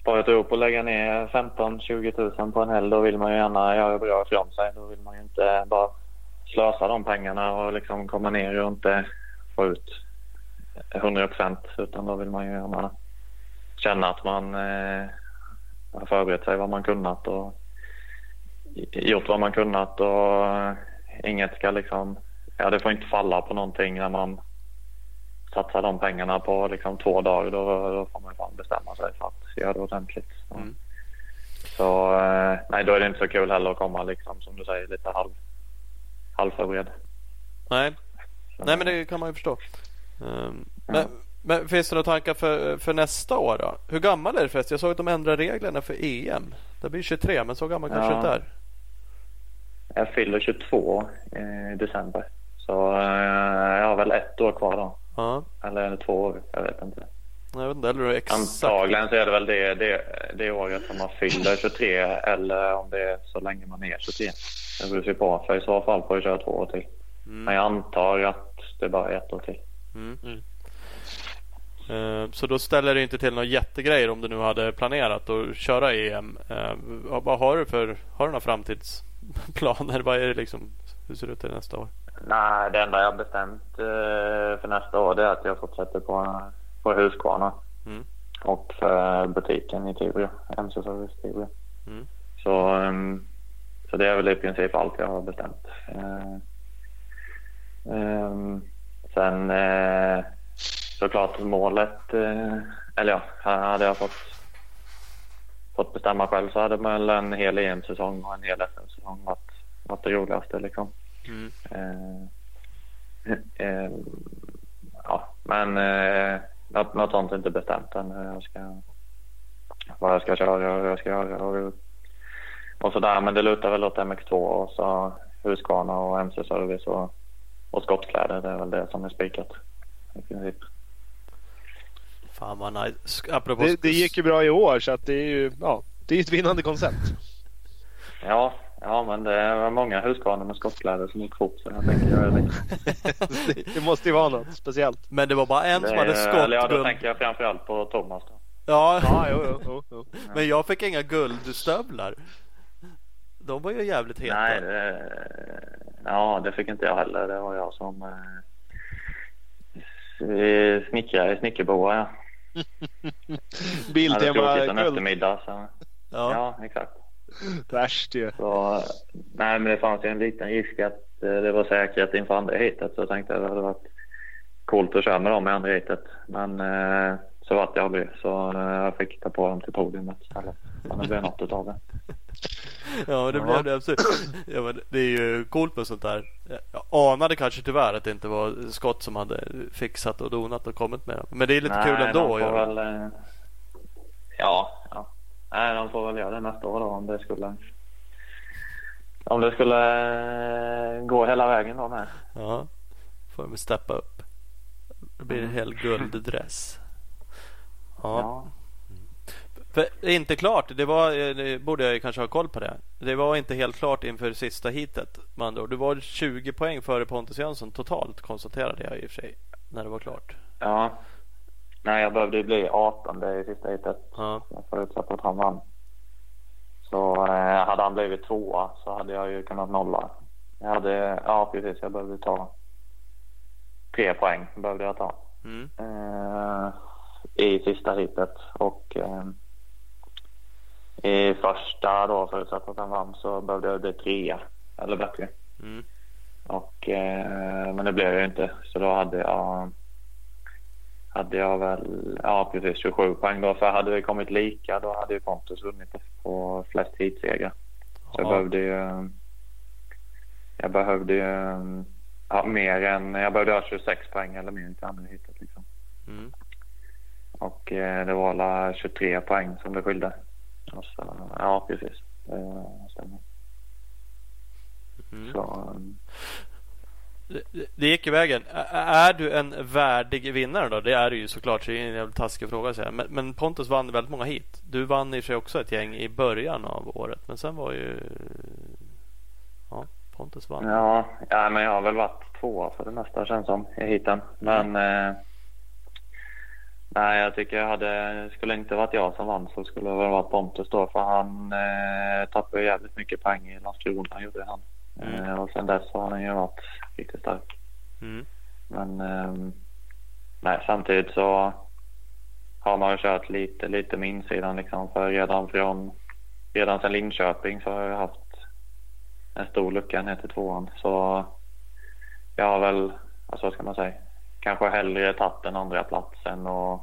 sparat ihop och lägga ner 15-20 000 på en helg då vill man ju gärna göra bra ifrån sig. Då vill man ju inte bara slösa de pengarna och liksom komma ner och inte få ut 100 procent utan då vill man ju gärna känna att man eh, har förberett sig vad man kunnat och gjort vad man kunnat och inget ska liksom, ja det får inte falla på någonting när man satsar de pengarna på liksom två dagar då, då får man fan bestämma sig för att göra det ordentligt. Så. Mm. Så eh, nej, då är det inte så kul heller att komma liksom som du säger lite halv, halvförberedd. Nej. Nej, men det kan man ju förstå. Um, men, men finns det några tankar för, för nästa år då? Hur gammal är du förresten? Jag såg att de ändrar reglerna för EM. Det blir 23, men så gammal kanske Ja. inte är. Jag fyller 22 i december. Så eh, jag har väl ett år kvar då. Ja, Eller två år? Jag vet inte. jag vet inte. Eller exakt. Antagligen så är det väl det, det, det året som man fyller 23 eller om det är så länge man är 23. Det beror ju på. För i så fall får jag köra två år till. Men jag antar att det bara är ett år till. Eh, Så då ställer det inte till några jättegrejer om du nu hade planerat att köra EM. Eh, vad- har du för Har du några framtidsplaner? Vad är det liksom? Hur ser det ut till nästa år? Nej, det enda jag har bestämt eh, för nästa år är att jag fortsätter på, på Husqvarna. Mm. Och för butiken i Tibro. MC Service Tibro. Mm. Så, ehm, så det är väl i princip allt jag har bestämt. Eh, ehm, sen eh, såklart målet, eller ja, hade jag fått, fått bestämma själv så hade väl en hel EM-säsong och en hel SM-säsong varit, varit det roligaste liksom. Mm. Eh, eh, ja, men eh, något, något sånt är inte bestämt än. hur Jag ska, vad jag ska köra och hur jag ska göra och, och sådär. Men det lutar väl åt MX2 och så Husqvarna och MC Service och, och skottkläder. Det är väl det som är spikat i princip. Fan vad nice. Apropå Det, det gick ju bra i år så att det är ju ja, det är ett vinnande koncept. Ja, ja, men det är många Husqvarna med skottkläder som gick fort så jag tänker göra det. Det, måste ju vara något speciellt. Men det var bara en det som hade eller ja, då tänker jag framförallt på Thomas då. Ja, Ja, jo, jo, jo, jo. men jag fick inga guldstövlar. De var ju jävligt heta. Nej, det, ja, det fick inte jag heller. Det var jag som eh, snickrare i snickerboa. Ja. Jag Biltema en guld. eftermiddag. Så, Ja. ja. exakt. Värst ju. Så, nej, men det fanns ju en liten risk att eh, det var säkert inför andra heatet. Så jag tänkte att det hade varit coolt att köra med dem i andra heatet. Men eh, så vart det aldrig. Så eh, jag fick ta på dem till podiumet istället. Men det blev något utav det. Ja, det Ja. blev det absolut. Ja, men det är ju coolt med sånt där. Jag anade kanske tyvärr att det inte var Scott som hade fixat och donat och kommit med dem. Men det är lite kul Nej, ändå de att får göra. väl, eh, ja, ja. Nej, de får väl göra det nästa år då om det skulle om det skulle eh, gå hela vägen då med. Ja, får de steppa upp. Det blir en hel gulddress. Ja. Ja. För det inte klart. Det, var, eh, det borde jag ju kanske ha koll på det. Det var inte helt klart inför sista heatet. Med andra ord. Du var 20 poäng före Pontus Jönsson totalt konstaterade jag i och för sig. När det var klart. ja. Nej, jag behövde ju bli 18 i sista heatet. Ja. Jag förutsatte att han vann. Så eh, hade han blivit tvåa så hade jag ju kunnat nolla. Jag hade, ja precis, jag behövde ta tre poäng behövde jag ta. Mm. eh, i sista heatet och eh, i första då förutsatt att han vann så behövde jag bli trea eller bättre. Mm. Och, eh, men det blev jag ju inte så då hade jag hade jag väl, ja precis 27 poäng då för hade vi kommit lika då hade ju Pontus vunnit på flest heatsegrar. Så jag Ja. behövde ju jag behövde ju ja, mer än, jag behövde ha 26 poäng eller mer till andra heatet liksom. Mm. Och eh, det var alla 23 poäng som det skilde. Så, ja, precis. Det stämmer. Mm. Så, Det, det gick i vägen. Är du en värdig vinnare då? Det är du ju såklart. Så det är en jävligt taskig fråga att säga. Men, men Pontus vann väldigt många hit. Du vann i och för sig också ett gäng i början av året. Men sen var ju... Ja, Pontus vann. ja, ja, men jag har väl varit tvåa för det mesta känns som i heaten. Men eh, nej, jag tycker jag hade, skulle inte varit jag som vann så skulle det väl varit Pontus då för han eh, tappade jävligt mycket poäng i Landskrona gjorde han. Mm. Eh, och sen dess har han ju varit riktigt stark. Mm. Men ehm, nej, samtidigt så har man ju kört lite, lite med insidan liksom. För redan från, redan sedan Linköping så har jag haft en stor lucka ner till tvåan. Så jag har väl, alltså vad ska man säga, kanske hellre tagit en andra plats än att,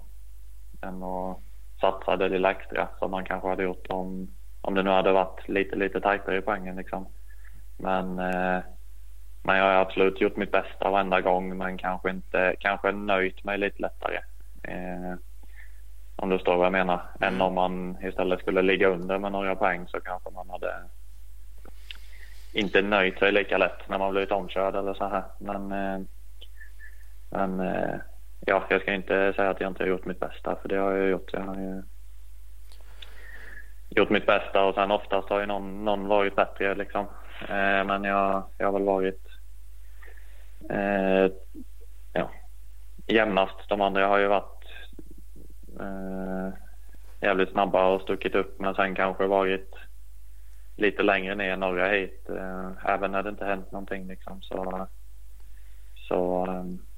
än att satsa det lilla extra som man kanske hade gjort om, om det nu hade varit lite, lite tajtare i poängen liksom. Men, eh, men jag har absolut gjort mitt bästa varenda gång men kanske inte, kanske nöjt mig lite lättare. Eh, om du förstår vad jag menar. Mm. Än om man istället skulle ligga under med några poäng så kanske man hade inte nöjt sig lika lätt när man blivit omkörd eller så här. Men, eh, men eh, ja, jag ska inte säga att jag inte har gjort mitt bästa för det har jag gjort. Jag har ju gjort mitt bästa och sen oftast har ju någon, någon varit bättre liksom. Eh, men jag, jag har väl varit eh, ja, jämnast. De andra har ju varit eh, jävligt snabba och stuckit upp men sen kanske varit lite längre ner norra hit eh, även när det inte hänt någonting liksom. Så, så eh,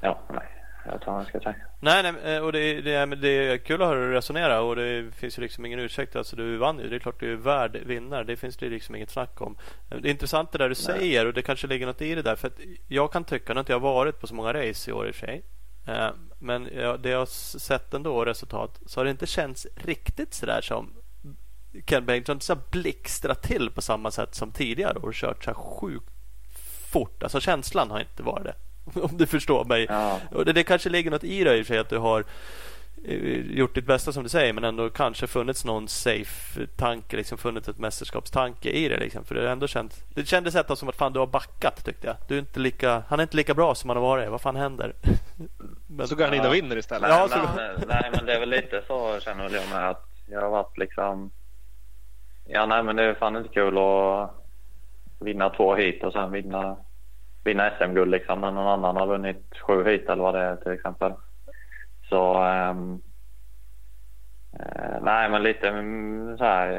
ja, nej. Jag vet vad man ska säga. Nej, nej eh, och det, det, det är kul att höra dig resonera och det finns ju liksom ingen ursäkt. Alltså du vann ju. Det är klart du är värd vinnare. Det finns det liksom inget snack om. Det är intressant det där du nej. säger och det kanske ligger något i det där. För att jag kan tycka, nu inte jag varit på så många race i år i och för sig. Men det jag har sett ändå resultat så har det inte känts riktigt så där som Ken Bengtsson så blixtrat till på samma sätt som tidigare och kört så här sjukt fort. Alltså känslan har inte varit det. Om du förstår mig. Ja. Och det, det kanske ligger något i det i sig att du har eh, gjort ditt bästa som du säger men ändå kanske funnits någon safe tanke, liksom funnits ett mästerskapstanke i det. Liksom. För det, ändå känt, det kändes ett som att fan du har backat tyckte jag. Du är inte lika, han är inte lika bra som han har varit. Vad fan händer? men, så går han in och vinner istället. Nej, ja, så... men, nej men det är väl lite så känner väl jag med att jag har varit liksom Ja, nej, men det är fan inte kul att vinna två hit och sen vinna, vinna SM-guld liksom när någon annan har vunnit sju hit eller vad det är till exempel. Så um, uh, nej, men lite mm, så här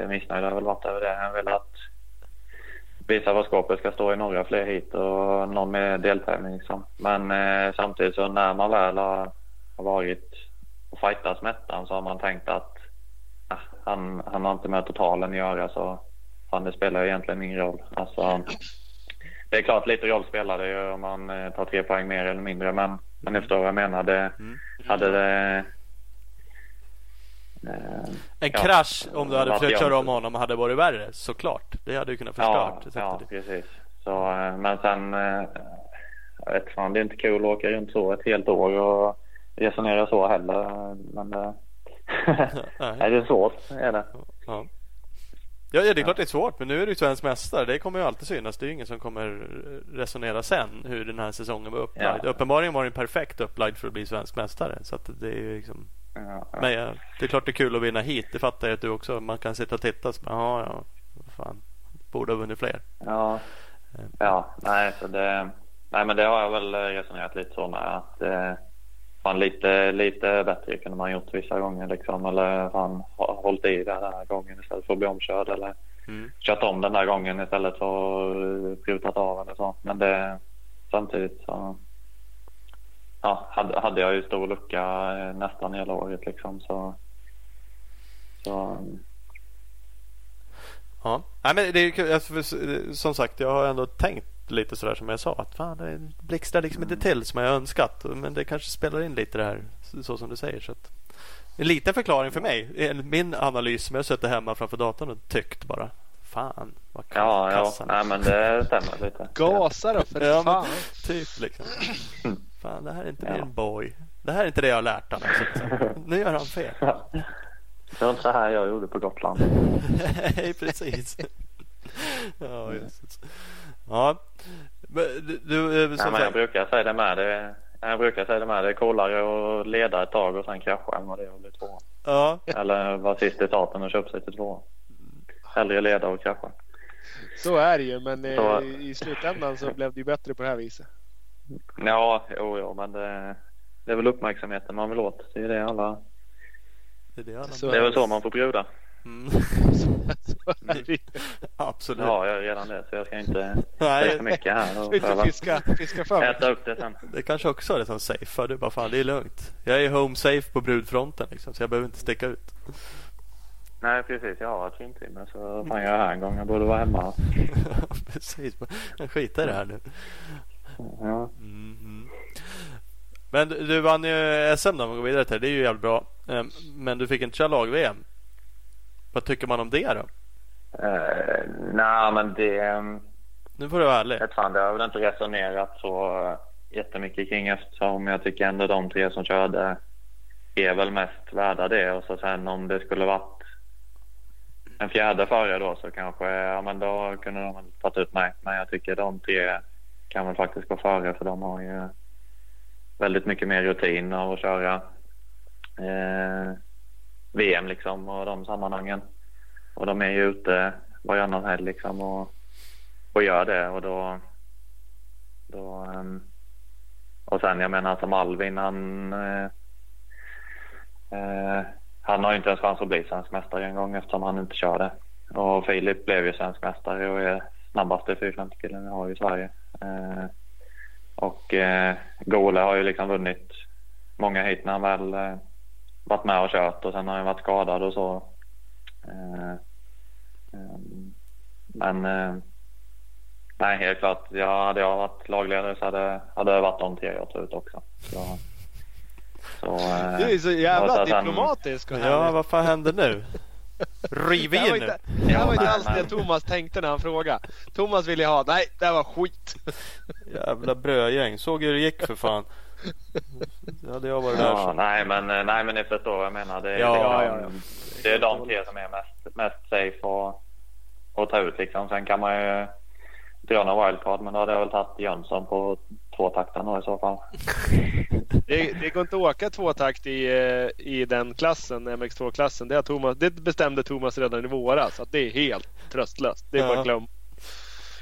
eh, missnöjd har jag väl varit över det. Jag vill att visa vad skåpet ska stå i några fler hit och någon med deltävling liksom. Men uh, samtidigt så när man väl har, har varit och fightats med ettan så har man tänkt att ah, han, han har inte med totalen att göra så fan, det spelar egentligen ingen roll. Alltså, det är klart lite roll spelar det ju om man eh, tar tre poäng mer eller mindre men, men ni förstår vad jag menar. Det, mm. Hade det Eh, en ja, krasch om du hade försökt köra om honom hade varit värre såklart. Det hade ju kunnat förstört. Ja, ja precis. Så, eh, men sen, eh, jag vet fan, det är inte kul att åka runt så ett helt år och resonera så heller. Men det, det är svårt, är det. Ja. Ja, det är klart det är svårt, men nu är du svensk mästare. Det kommer ju alltid synas. Det är ingen som kommer resonera sen hur den här säsongen var upplagd. Ja. Uppenbarligen var den perfekt upplagd för att bli svensk mästare. Så det är liksom... Ja, ja. Men ja, det är klart det är kul att vinna hit. Det fattar jag att du också. Man kan sitta och titta och så ja, ja, fan. Borde ha vunnit fler. Ja, eh. ja, nej, så det... Nej, men det har jag väl resonerat lite så med. Att det, fan lite, lite bättre kunde man gjort vissa gånger liksom. Eller fan hållit i den här gången istället för att bli omkörd. Eller mm. kört om den där gången istället för att prutat av eller så. Men det samtidigt så ja, hade, hade jag ju stor lucka eh, nästan hela året liksom. Så, så Ja, Nej, men det är kul. Som sagt, jag har ändå tänkt lite sådär som jag sa. Att fan, det blixtrar liksom inte till som jag önskat. Men det kanske spelar in lite det här så som du säger. Så att, en liten förklaring för mig. Min analys som jag suttit hemma framför datorn och tyckt bara. Fan vad Ja, ja. Nej, men det stämmer lite. Gasa då för ja, fan. typ liksom. Fan, det här är inte ja. min boy. Det här är inte det jag har lärt honom. Nu gör han fel. Det var inte så här jag gjorde på Gotland. Nej, precis. Ja, just Ja. Du, du, eh, Nej, men jag brukar säga det med. Det, jag brukar säga det med. Det är coolare att leda ett tag och sen krascha än vad det är att bli två. Ja. Eller vara sist i starten och köpa sig till två. Hellre leda och krascha. Så är det ju, men eh, så... i slutändan så blev det ju bättre på det här viset. Ja, jo, jo men det, det är väl uppmärksamheten man vill åt. Det är det alla... Det är, det alla... det är väl så man får bjuda. Mm. Absolut. Ja, jag har redan det så jag ska inte säga för mycket här. Och inte fiska, fiska för Äta upp det sen. Det kanske också är det som safe. Du bara fan det är lugnt. Jag är home safe på brudfronten liksom, så jag behöver inte sticka ut. Nej precis, jag har ett filmtimme så fan jag är här en gång. Jag borde vara hemma. precis, jag skiter i det här nu. Ja. Mm. Men du vann ju SM då om vi går vidare till det. är ju jävligt bra. Ehm, men du fick inte köra lag-VM Vad tycker man om det då? Uh, Nej, men det... Nu får du vara ärlig. Vet fan, det har väl inte resonerat så jättemycket kring eftersom jag tycker ändå de tre som körde är väl mest värda det. Och så sen om det skulle varit en fjärde förare då så kanske, ja men då kunde de väl tagit ut mig. Men jag tycker de tre kan väl faktiskt gå före för de har ju väldigt mycket mer rutin av att köra eh, VM liksom och de sammanhangen. Och de är ju ute varannan helg liksom och, och gör det och då, då um, och sen jag menar som Alvin han eh, eh han har ju inte ens chans att bli svensk mästare en gång eftersom han inte kör det. Och Filip blev ju svensk mästare och är snabbaste 450 killen vi har i Sverige. Eh, och eh, Gole har ju liksom vunnit många hit när han väl eh, varit med och kört och sen har han varit skadad och så. Eh, eh men eh, nej, helt klart. Ja, hade jag varit lagledare så hade, hade det varit de tre jag tog ut också. Så, så, eh, du är så jävla diplomatisk. Och ja, vad fan händer nu? Riv in nu! Det här var inte alls det Thomas tänkte när han frågade. Thomas ville ha, nej det här var skit. Jävla brödgäng. Såg hur det gick för fan. Det hade jag varit ja, där så. Nej men, eh, nej men ni förstår vad jag menar. Det är, ja, ja, ja. det är de tre som är mest, mest safe att, att ta ut liksom. Sen kan man ju dra några wildcard men då hade jag väl tagit Jönsson på tvåtakten i så fall. Det, det går inte att åka tvåtakt i, eh, i den klassen, MX2-klassen. Det, Thomas, det bestämde Thomas redan i våras. Att det är helt tröstlöst. Det är ja. bara glöm.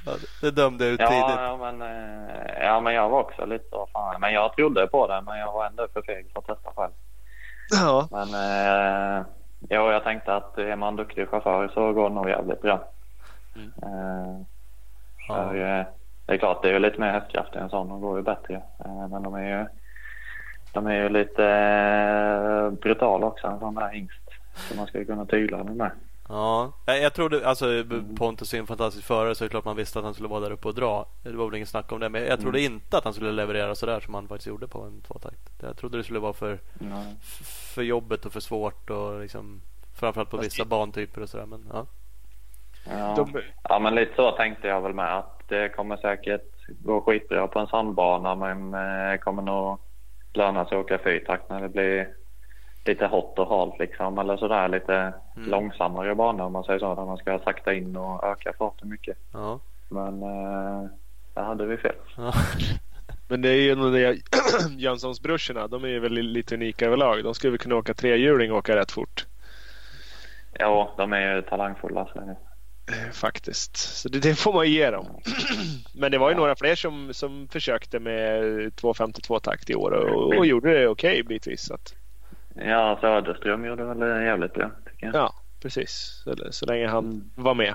Ja, det dömde ut ja, tidigt. Ja men, eh, ja, men jag var också lite så. Fan. Men jag trodde på det, men jag var ändå för feg för att testa själv. Ja. Men eh, ja, jag tänkte att är man duktig chaufför så går det nog jävligt bra. Mm. Eh, för, ja. eh, det är klart, det är lite mer hästkraft i en sån. De går ju bättre. Eh, men de är ju de är ju lite brutala också, en sån där hingst. Så man ska ju kunna tygla den med. Ja, jag trodde, alltså Pontus är en fantastisk förare så det är klart man visste att han skulle vara där uppe och dra. Det var väl ingen snack om det. Men jag trodde mm. inte att han skulle leverera sådär som han faktiskt gjorde på en tvåtakt. Jag trodde det skulle vara för, mm. för jobbet och för svårt och liksom framförallt på vissa bantyper och sådär. Men, ja. Ja. ja, men lite så tänkte jag väl med att det kommer säkert gå skitbra på en sandbana men eh, kommer nog löna sig att åka fyrtakt när det blir lite hot och halt liksom eller sådär lite mm. långsammare bana om man säger så. Där man ska sakta in och öka farten mycket. Ja. Men eh, där hade vi fel. Ja. Men det är ju nog det Jönssonsbrorsorna. De är ju väl lite unika överlag. De skulle väl kunna åka trehjuling och åka rätt fort. Ja, de är ju talangfulla. Så. Eh, faktiskt. Så det, det, får man ge dem. Men det var ju ja. några fler som, som försökte med 252 takt i år och, och gjorde det okej okay, bitvis. Att... Ja, Söderström gjorde väl jävligt bra tycker jag. Ja, precis. Så, så länge han mm. var med.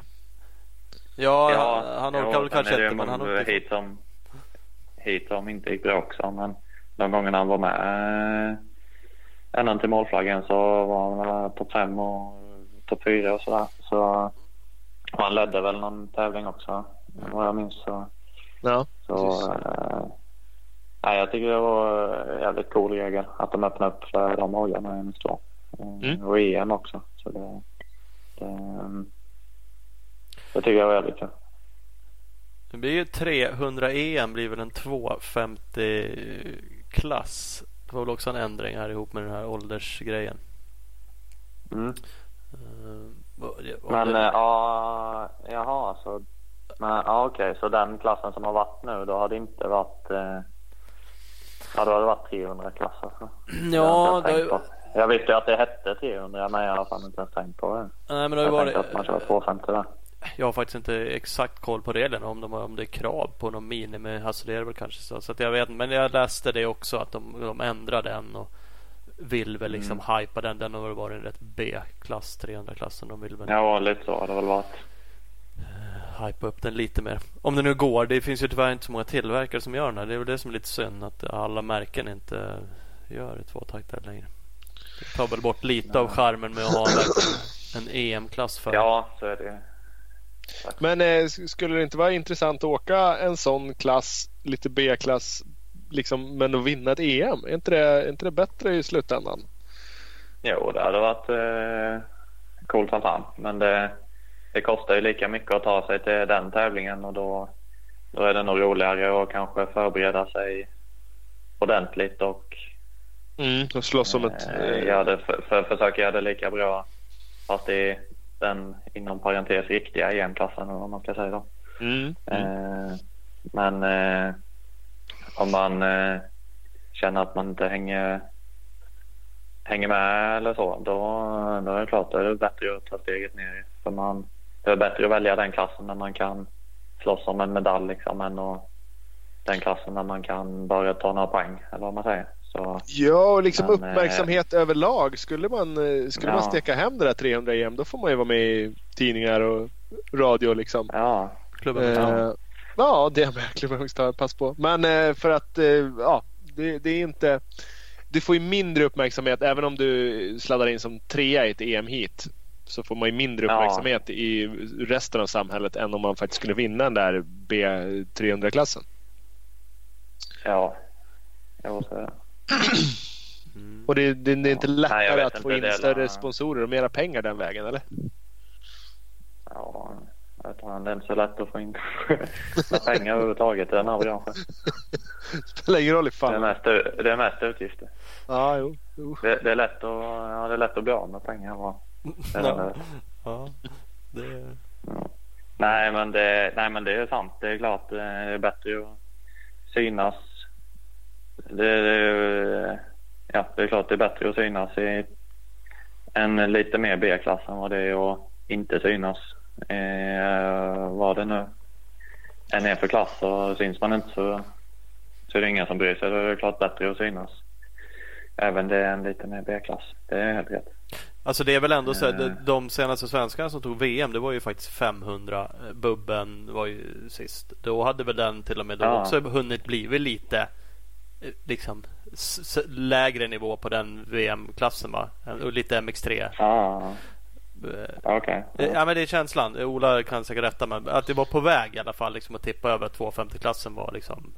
Ja, ja han orkar väl kanske inte. Men han hit som, hit som inte gick bra också. Men de gångerna han var med eh, ända till målflaggen så var han topp fem och topp fyra och sådär. Så och han ledde väl någon tävling också, vad jag minns. Så, ja, så äh, nej, jag tycker det var en jävligt cool regel att de öppnade upp för de hojarna i NS2. Mm. Och EM också. Så det, det, det tycker jag var jävligt kul. Det blir ju 300 EM blir väl en 250 klass. Det var väl också en ändring här ihop med den här åldersgrejen. Mm. Uh, men ja, jaha, så, men, ja, okej, så den klassen som har varit nu, då har det inte varit, eh, ja då har det varit 300 klass alltså. Ja, jag, det... jag visste ju att det hette 300 men jag har fan inte ens tänkt på det. Nej, men det jag varit... att man kör 250 där. Jag har faktiskt inte exakt koll på reglerna om, de, om det är krav på någon minimihastighet det är väl kanske så. Så jag vet Men jag läste det också att de, de ändrade den och vill väl liksom mm. hypa den. Den har väl varit en rätt B-klass, 300-klassen. De vill väl... Ja, lite så har det väl varit. Hypa upp den lite mer. Om det nu går. Det finns ju tyvärr inte så många tillverkare som gör den här. Det är väl det som är lite synd. Att alla märken inte gör tvåtaktare längre. Det tar väl bort lite Nej. av charmen med att ha en, en EM-klass för. Ja, så är det. Men eh, skulle det inte vara intressant att åka en sån klass, lite B-klass liksom, men att vinna ett EM, är inte det, är inte det bättre i slutändan? Jo, det hade varit, eh, coolt som fan. Men det, det kostar ju lika mycket att ta sig till den tävlingen och då, då är det nog roligare att kanske förbereda sig ordentligt och Mm, och slåss om ett... eh, göra det, för, för, försöka göra det lika bra fast i den inom parentes riktiga EM-klassen vad man ska säga då. Mm, mm. Eh, men eh, om man eh, känner att man inte hänger, hänger med eller så, då, då är det klart då är det bättre att ta steget ner. För man, det är bättre att välja den klassen där man kan slåss om en medalj liksom, än att, den klassen där man kan bara ta några poäng, eller vad man säger. Så, Ja, och liksom Men, eh, uppmärksamhet överlag. Skulle man, eh, skulle man Ja. steka hem det där 300 EM då får man ju vara med i tidningar och radio liksom. ja, Klubben. Eh, ja, det med klubben ta pass på. Men eh, för att eh, ja, det, det är inte. Du får ju mindre uppmärksamhet även om du sladdar in som trea i ett EM-hit. Så får man ju mindre Ja. uppmärksamhet i resten av samhället än om man faktiskt skulle vinna den där B300-klassen. ja. Så är det. Mm. Och det, det, det är inte Ja. lättare Nej, jag att få in större la- sponsorer och mera pengar den vägen eller? Ja, jag vet inte, det är inte så lätt att få in pengar överhuvudtaget i den här branschen. Spelar ingen roll i Det är mest, det är mest utgifter. Ja, jo. jo. Det, det, är lätt att, ja, det är lätt att bli av med pengar. Va? Ja. det. Ja, det... Nej, men det, nej, men det är sant. Det är klart det är bättre att synas. Det, det, ja, det är klart det är bättre att synas i en lite mer B-klass än vad det är att inte synas. Eh, vad det nu än är för klass så syns man inte så, så är det ingen som bryr sig. Då är det klart bättre att synas. Även det är en lite mer B-klass. Det är helt rätt. Alltså det är väl ändå så att Eh. de- senaste svenskarna som tog VM det var ju faktiskt 500. Eh, Bubben var ju sist. Då hade väl den till och med då Ja. också hunnit blivit lite eh, liksom lägre nivå på den VM-klassen va? Och lite MX3. Ja, okej. Ja men det är känslan. Ola kan säkert rätta men att det var på väg i alla fall liksom att tippa över att 250-klassen var liksom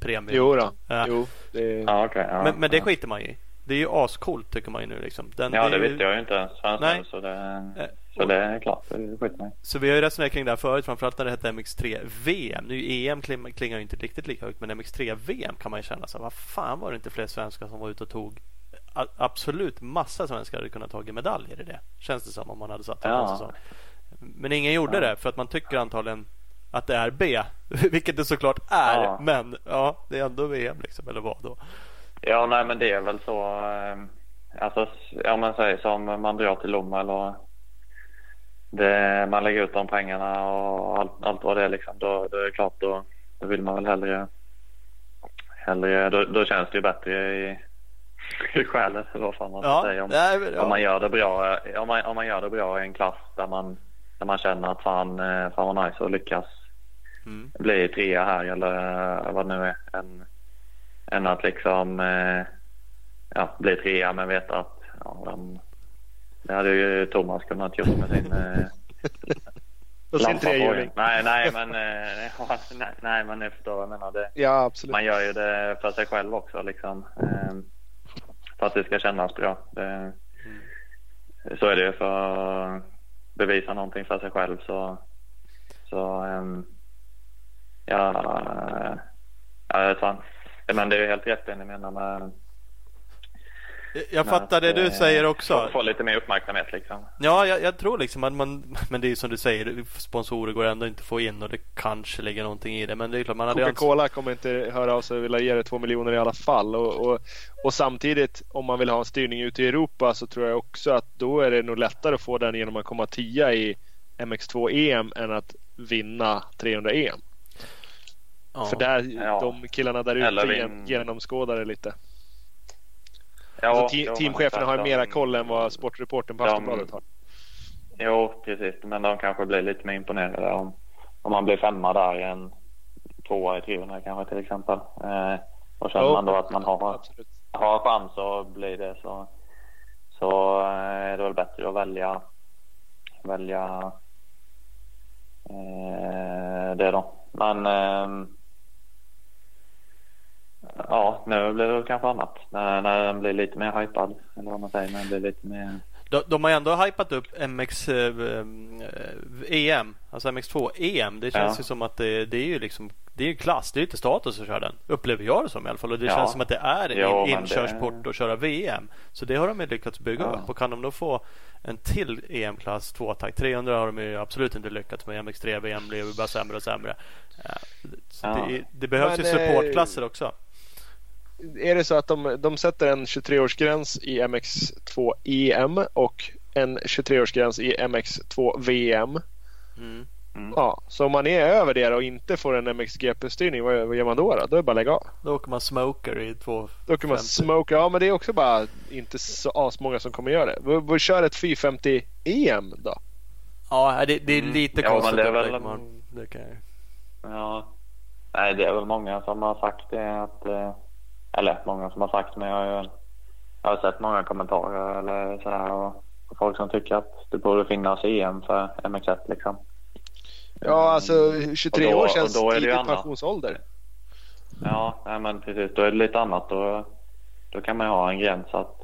premium. Jo då. Ja. Jo, det... Ja, okej. ja, Men, men det skiter man ju i. Det är ju ascoolt tycker man ju nu liksom. Den, Ja, är det ju- visste jag ju inte ens Nej. så det, Eh, så det är klart. Det skiter mig. Så vi har ju resonerat kring det här förut, framförallt när det hette MX3 VM. Nu EM kling- klingar ju inte riktigt lika högt, men MX3 VM kan man ju känna så här, vad fan var det inte fler svenskar som var ute och tog absolut massa svenskar hade kunnat tagit medaljer i det. Känns det som om man hade satt det en Ja. säsong. Men ingen gjorde det för att man tycker antagligen att det är B, vilket det såklart är. Ja. Men ja, det är ändå VM liksom, eller vad då? Ja, nej, men det är väl så. eh, Alltså, ja, man säger som man drar till Lomma eller det, man lägger ut de pengarna och allt, allt vad det är liksom. Då, då är det klart, då, då vill man väl hellre, hellre då, då känns det ju bättre i, i själen eller vad fan man ska Ja, säga. Om, nej, men, ja. om man gör det bra, om man, om man gör det bra i en klass där man, där man känner att fan, eh, fan vad nice att lyckas Mm. bli trea här eller vad det nu är. Än, än att liksom eh, ja, bli trea men veta att ja, de, det hade ju Thomas kunnat gjort med sin eh, Och sin lampa på. trehjuling. Nej, nej, men, eh, nej, nej, men ni förstår vad jag menar. Det, Ja, absolut. man gör ju det för sig själv också liksom. Eh, för att det ska kännas bra. Det, Så är det ju för att bevisa någonting för sig själv så, så ehm, ja, ja, det är sant. Men det är ju helt rätt det ni menar med Jag med fattar det du eh, säger också. Få, lite mer uppmärksamhet liksom. Ja, jag, jag tror liksom att man, men det är ju som du säger, sponsorer går ändå inte att få in och det kanske ligger någonting i det. Men det är klart, man hade Coca-Cola kommer inte höra av sig och vilja ge dig två miljoner i alla fall. Och, och, och samtidigt om man vill ha en styrning ute i Europa så tror jag också att då är det nog lättare att få den genom att komma tia i MX2 EM än att vinna 300 EM. Ja. För där, Ja. de killarna där ute gen- genomskådar det lite. Ja, alltså, te- jo, men teamcheferna har ju mera koll än vad sportreporten på De- Aftonbladet har. Jo, precis. Men de kanske blir lite mer imponerade om, om man blir femma där än tvåa i 300 kanske till exempel. Eh, och känner Jo, man då att man har, Absolut. har chans att bli det så, så eh, är det väl bättre att välja, välja eh, det då. Men ehm, ja, nu blir det kanske annat. När, när den blir lite mer hypad eller vad man säger. När den blir lite mer de, de har ändå hypat upp MX eh, eh, EM, alltså MX2 EM. Det känns Ja. ju som att det, det är ju liksom det är ju klass, det är ju inte status att köra den. Upplever jag det som i alla fall. Och det Ja. känns som att det är en Jo, men inkörsport att köra VM. Så det har de ju lyckats bygga Ja. upp. Och kan de då få en till EM-klass 2-attack 300 har de ju absolut inte lyckats med. MX3 VM blev ju bara sämre och sämre. Det, det behövs Men, ju eh, supportklasser också. Är det så att de, de sätter en 23-årsgräns i MX2 EM och en 23-årsgräns i MX2 VM? Mm. Ja, så om man är över det och inte får en MXGP-styrning, vad, vad gör man då? Då, då är det bara att lägga av. Då åker man smoker i två Då kan man 50. smoka. Ja, men det är också bara inte så asmånga som kommer göra det. Vi, vi kör ett 450 EM då. Ja, det, det är Mm. lite Ja, men konstigt. det är väl- man- det kan jag... Ja. Nej, det är väl många som har sagt det att... eh, Eller många som har sagt men jag har, ju- jag har sett många kommentarer eller sådär och, och folk som tycker att det borde finnas EM för MX1 liksom. Ja, alltså 23 Och då- år känns då är det tidig pensionsålder. Ja, nej, men precis. Då är det lite annat. Då, då kan man ju ha en gräns att,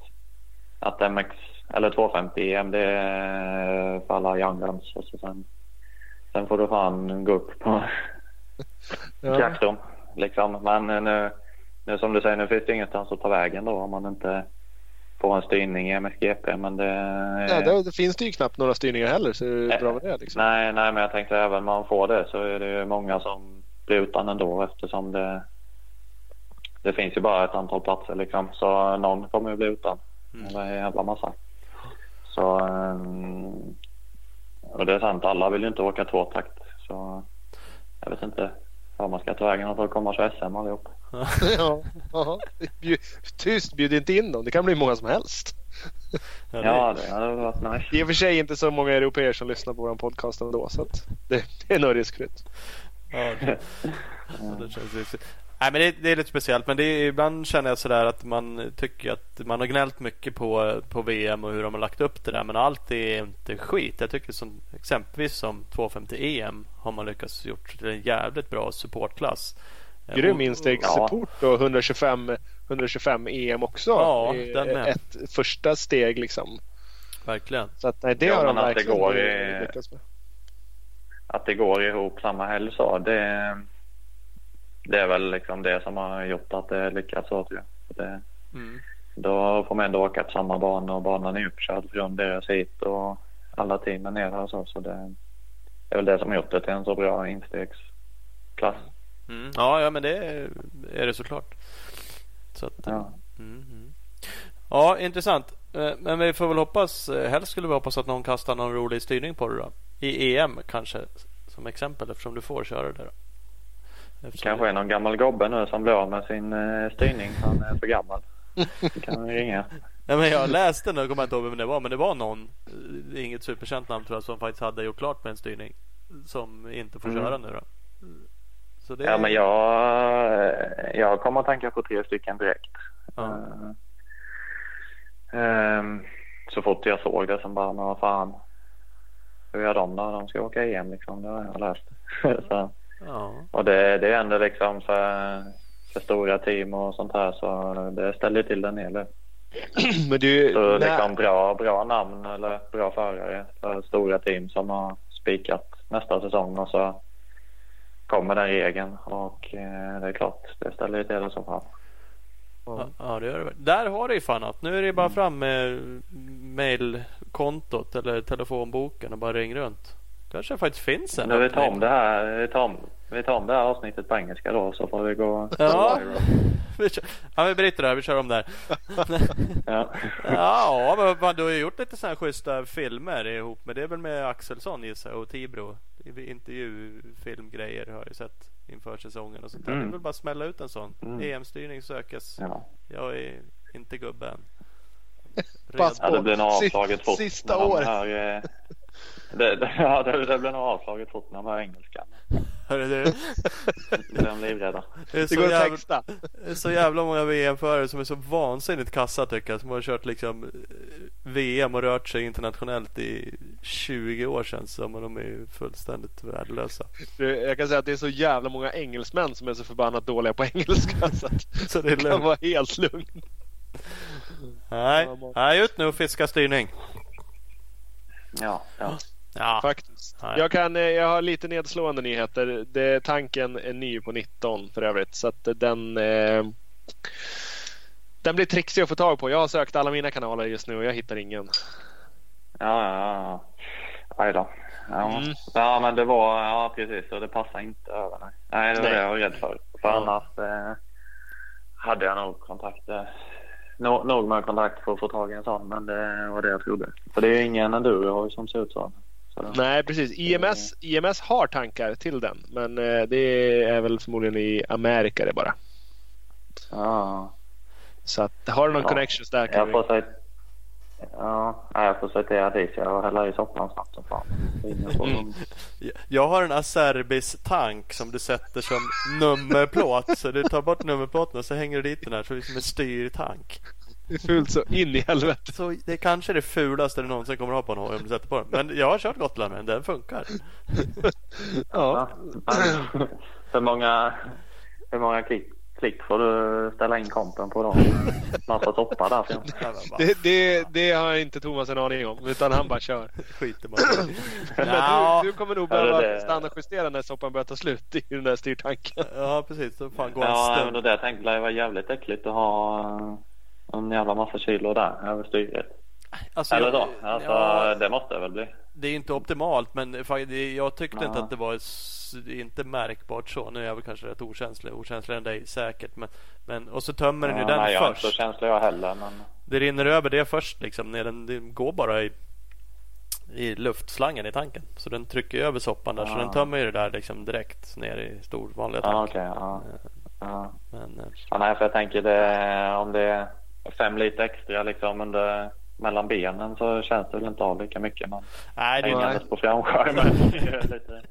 att MX eller 250 EM det är för alla young guns. Och så sen, sen får du fan gå upp på Ja. Liksom. Men nu, nu som du säger, nu finns det ingenstans att ta vägen då om man inte får en styrning i MSGP. Men det, Ja, då, då finns det ju knappt några styrningar heller så det är bra med det. Liksom. nej, nej, men jag tänkte även om man får det så är det ju många som blir utan ändå eftersom det det finns ju bara ett antal platser liksom. Så någon kommer ju bli utan. Mm. Eller en jävla massa. Så ehm, och det är sant, alla vill ju inte åka tvåtakt. Så jag vet inte vad man ska ta vägen att komma till SM allihop. ja, ja. Tyst, bjud inte in dem. Det kan bli många som helst. Ja, det- Ja, det hade varit nice. I och för sig inte så många europeer som lyssnar på vår podcast ändå. Så att det, det är nog riskfritt. Ja, det, ja, det känns riktigt. Nej, men det, det är lite speciellt. Men det är, ibland känner jag sådär att man tycker att man har gnällt mycket på, på VM och hur de har lagt upp det där. Men allt är inte skit. Jag tycker som exempelvis som 250 EM har man lyckats gjort till en jävligt bra supportklass. Eh, Grym instegssupport och 125, 125 EM också. Ja, är den med. ett första steg liksom. Verkligen. Så att, nej, det Ja, har de men att det verkligen går i- lyckats med. Att det går ihop samma helg så det, det är väl liksom det som har gjort att det lyckats så tror jag. Det, Mm. Då får man ändå åka på samma bana och banan är uppkörd från deras hit och alla team är nere och så. Så det är väl det som har gjort det till en så bra instegsklass. Mm. Ja, ja, men det är, är det såklart. Så att, Ja. Mm, mm. Ja, intressant. Eh, Men vi får väl hoppas, eh, helst skulle vi hoppas att någon kastar någon rolig styrning på det då. I EM kanske som exempel eftersom du får köra det då. Eftersom Kanske är någon gammal gobbe nu som blir av med sin eh, styrning. Han är för gammal. Så kan ringa. Ja, men jag läste nu, jag kommer inte ihåg vem det var, men det var någon, eh, inget superkänt namn tror jag, som faktiskt hade gjort klart med en styrning. Som inte får Mm. köra nu då. Så det, Ja men jag, eh, jag kommer att tänka på tre stycken direkt. Ja. Ehm, så fort jag såg det som bara, men vad fan. Hur gör de då? De ska åka EM liksom. Det har jag läst. så, Ja. och det, det är ändå liksom för, för stora team och sånt här så det ställer till en hel del. Men du, Så när- liksom bra, bra namn eller bra förare för stora team som har spikat nästa säsong och så kommer den regeln och eh, det är klart, det ställer ju till det som fan. Ja, ja, det gör det. Där har du ju fan att nu är det bara Mm. fram med mailkontot eller telefonboken och bara ring runt. Kanske faktiskt finns en. Nu vi tar om det här, vi tar om, vi tar om det här avsnittet på engelska då så får vi gå Ja. Vi kör- Ja, vi bryter där. Vi kör om där. Ja. Ja, men fan, du har ju gjort lite sådana schyssta filmer ihop med det är väl med Axelsson gissar jag och Tibro. Intervjufilmgrejer har jag ju sett inför säsongen och sånt där. Mm. Det är väl bara att smälla ut en sån. Mm. EM-styrning sökes. Ja. Jag är inte gubbe Pass ja, det blir nog Sist- avslaget fort. sista året. Hör, eh, det, det, ja, det, det blir nog avslaget fort när de hör engelska. Hörru du. De livrädda. Det är Det så går att jävla, texta. det är så jävla många VM-förare som är så vansinnigt kassa tycker jag. Som har kört liksom eh, VM och rört sig internationellt i 20 år sedan. Som de är ju fullständigt värdelösa. Jag kan säga att det är så jävla många engelsmän som är så förbannat dåliga på engelska. Så att Så det är du kan lugnt. vara helt lugn. Nej, nej, ut nu och fiska styrning. Ja, ja. Ja, Faktiskt. Nej. Jag, kan, eh, jag har lite nedslående nyheter. Det, tanken är ny på 19 för övrigt. Så att den, eh, den blir trixig att få tag på. Jag har sökt alla mina kanaler just nu och jag hittar ingen. Ja, ja, ja. Aj då. Ja. Mm. ja, men det var, ja precis, och det passar inte över. Nej, nej det var Nej. det jag var rädd för. För Ja. annars eh, hade jag nog kontakter. No, nog med kontakt för att få tag i en sån, men det var det jag trodde. För det är ingen enduro som ser ut så. så Nej, precis. IMS, IMS har tankar till den. Men eh, det är väl förmodligen i Amerika det bara. ja, Så att, har du någon Ja. connections där kan jag vi... får säga Ja, nej, jag får sortera dit. Jag häller i soppan snabbt som fan. Mm. Jag har en Acerbis tank som du sätter som nummerplåt. Så du tar bort nummerplåten och så hänger du dit den här så det är som en styrtank. Det är fult så in i helvete. Så det är kanske det fulaste du någonsin kommer ha på en hoj om du sätter på den. Men jag har kört Gotland med den, den funkar. Ja. Men hur många, hur många klick, klick får du ställa in kompen på då? Massa soppa där. Det, det, det har inte Thomas en aning om. Utan han bara kör. skiter man. Men du, du kommer nog det behöva det. stanna och justera när soppan börjar ta slut i den där styrtanken. Ja precis, så fan går Ja, men det tänkte jag var jävligt äckligt att ha eh, en jävla massa kilo där över styret. Alltså, Eller jag- så. Alltså, ja, Det måste det väl bli. Det är inte optimalt men jag tyckte inte Ja. att det var inte märkbart så. Nu är jag väl kanske rätt okänslig, okänsligare än dig säkert. Men, men, och så tömmer den ju Ja, den nej, jag är inte så först. känslig jag heller. Men... Det rinner över det först liksom. När den, den går bara i, i luftslangen i tanken. Så den trycker över soppan där. Så Ja. den tömmer ju det där liksom direkt ner i stor vanliga Ja, tank. okej. ja. Ja. Men, eh, nej, för jag tänker det, om det är fem liter extra liksom under, mellan benen så känns det väl inte av lika mycket. Men nej, det, hängandes på framskärmen. det är lite...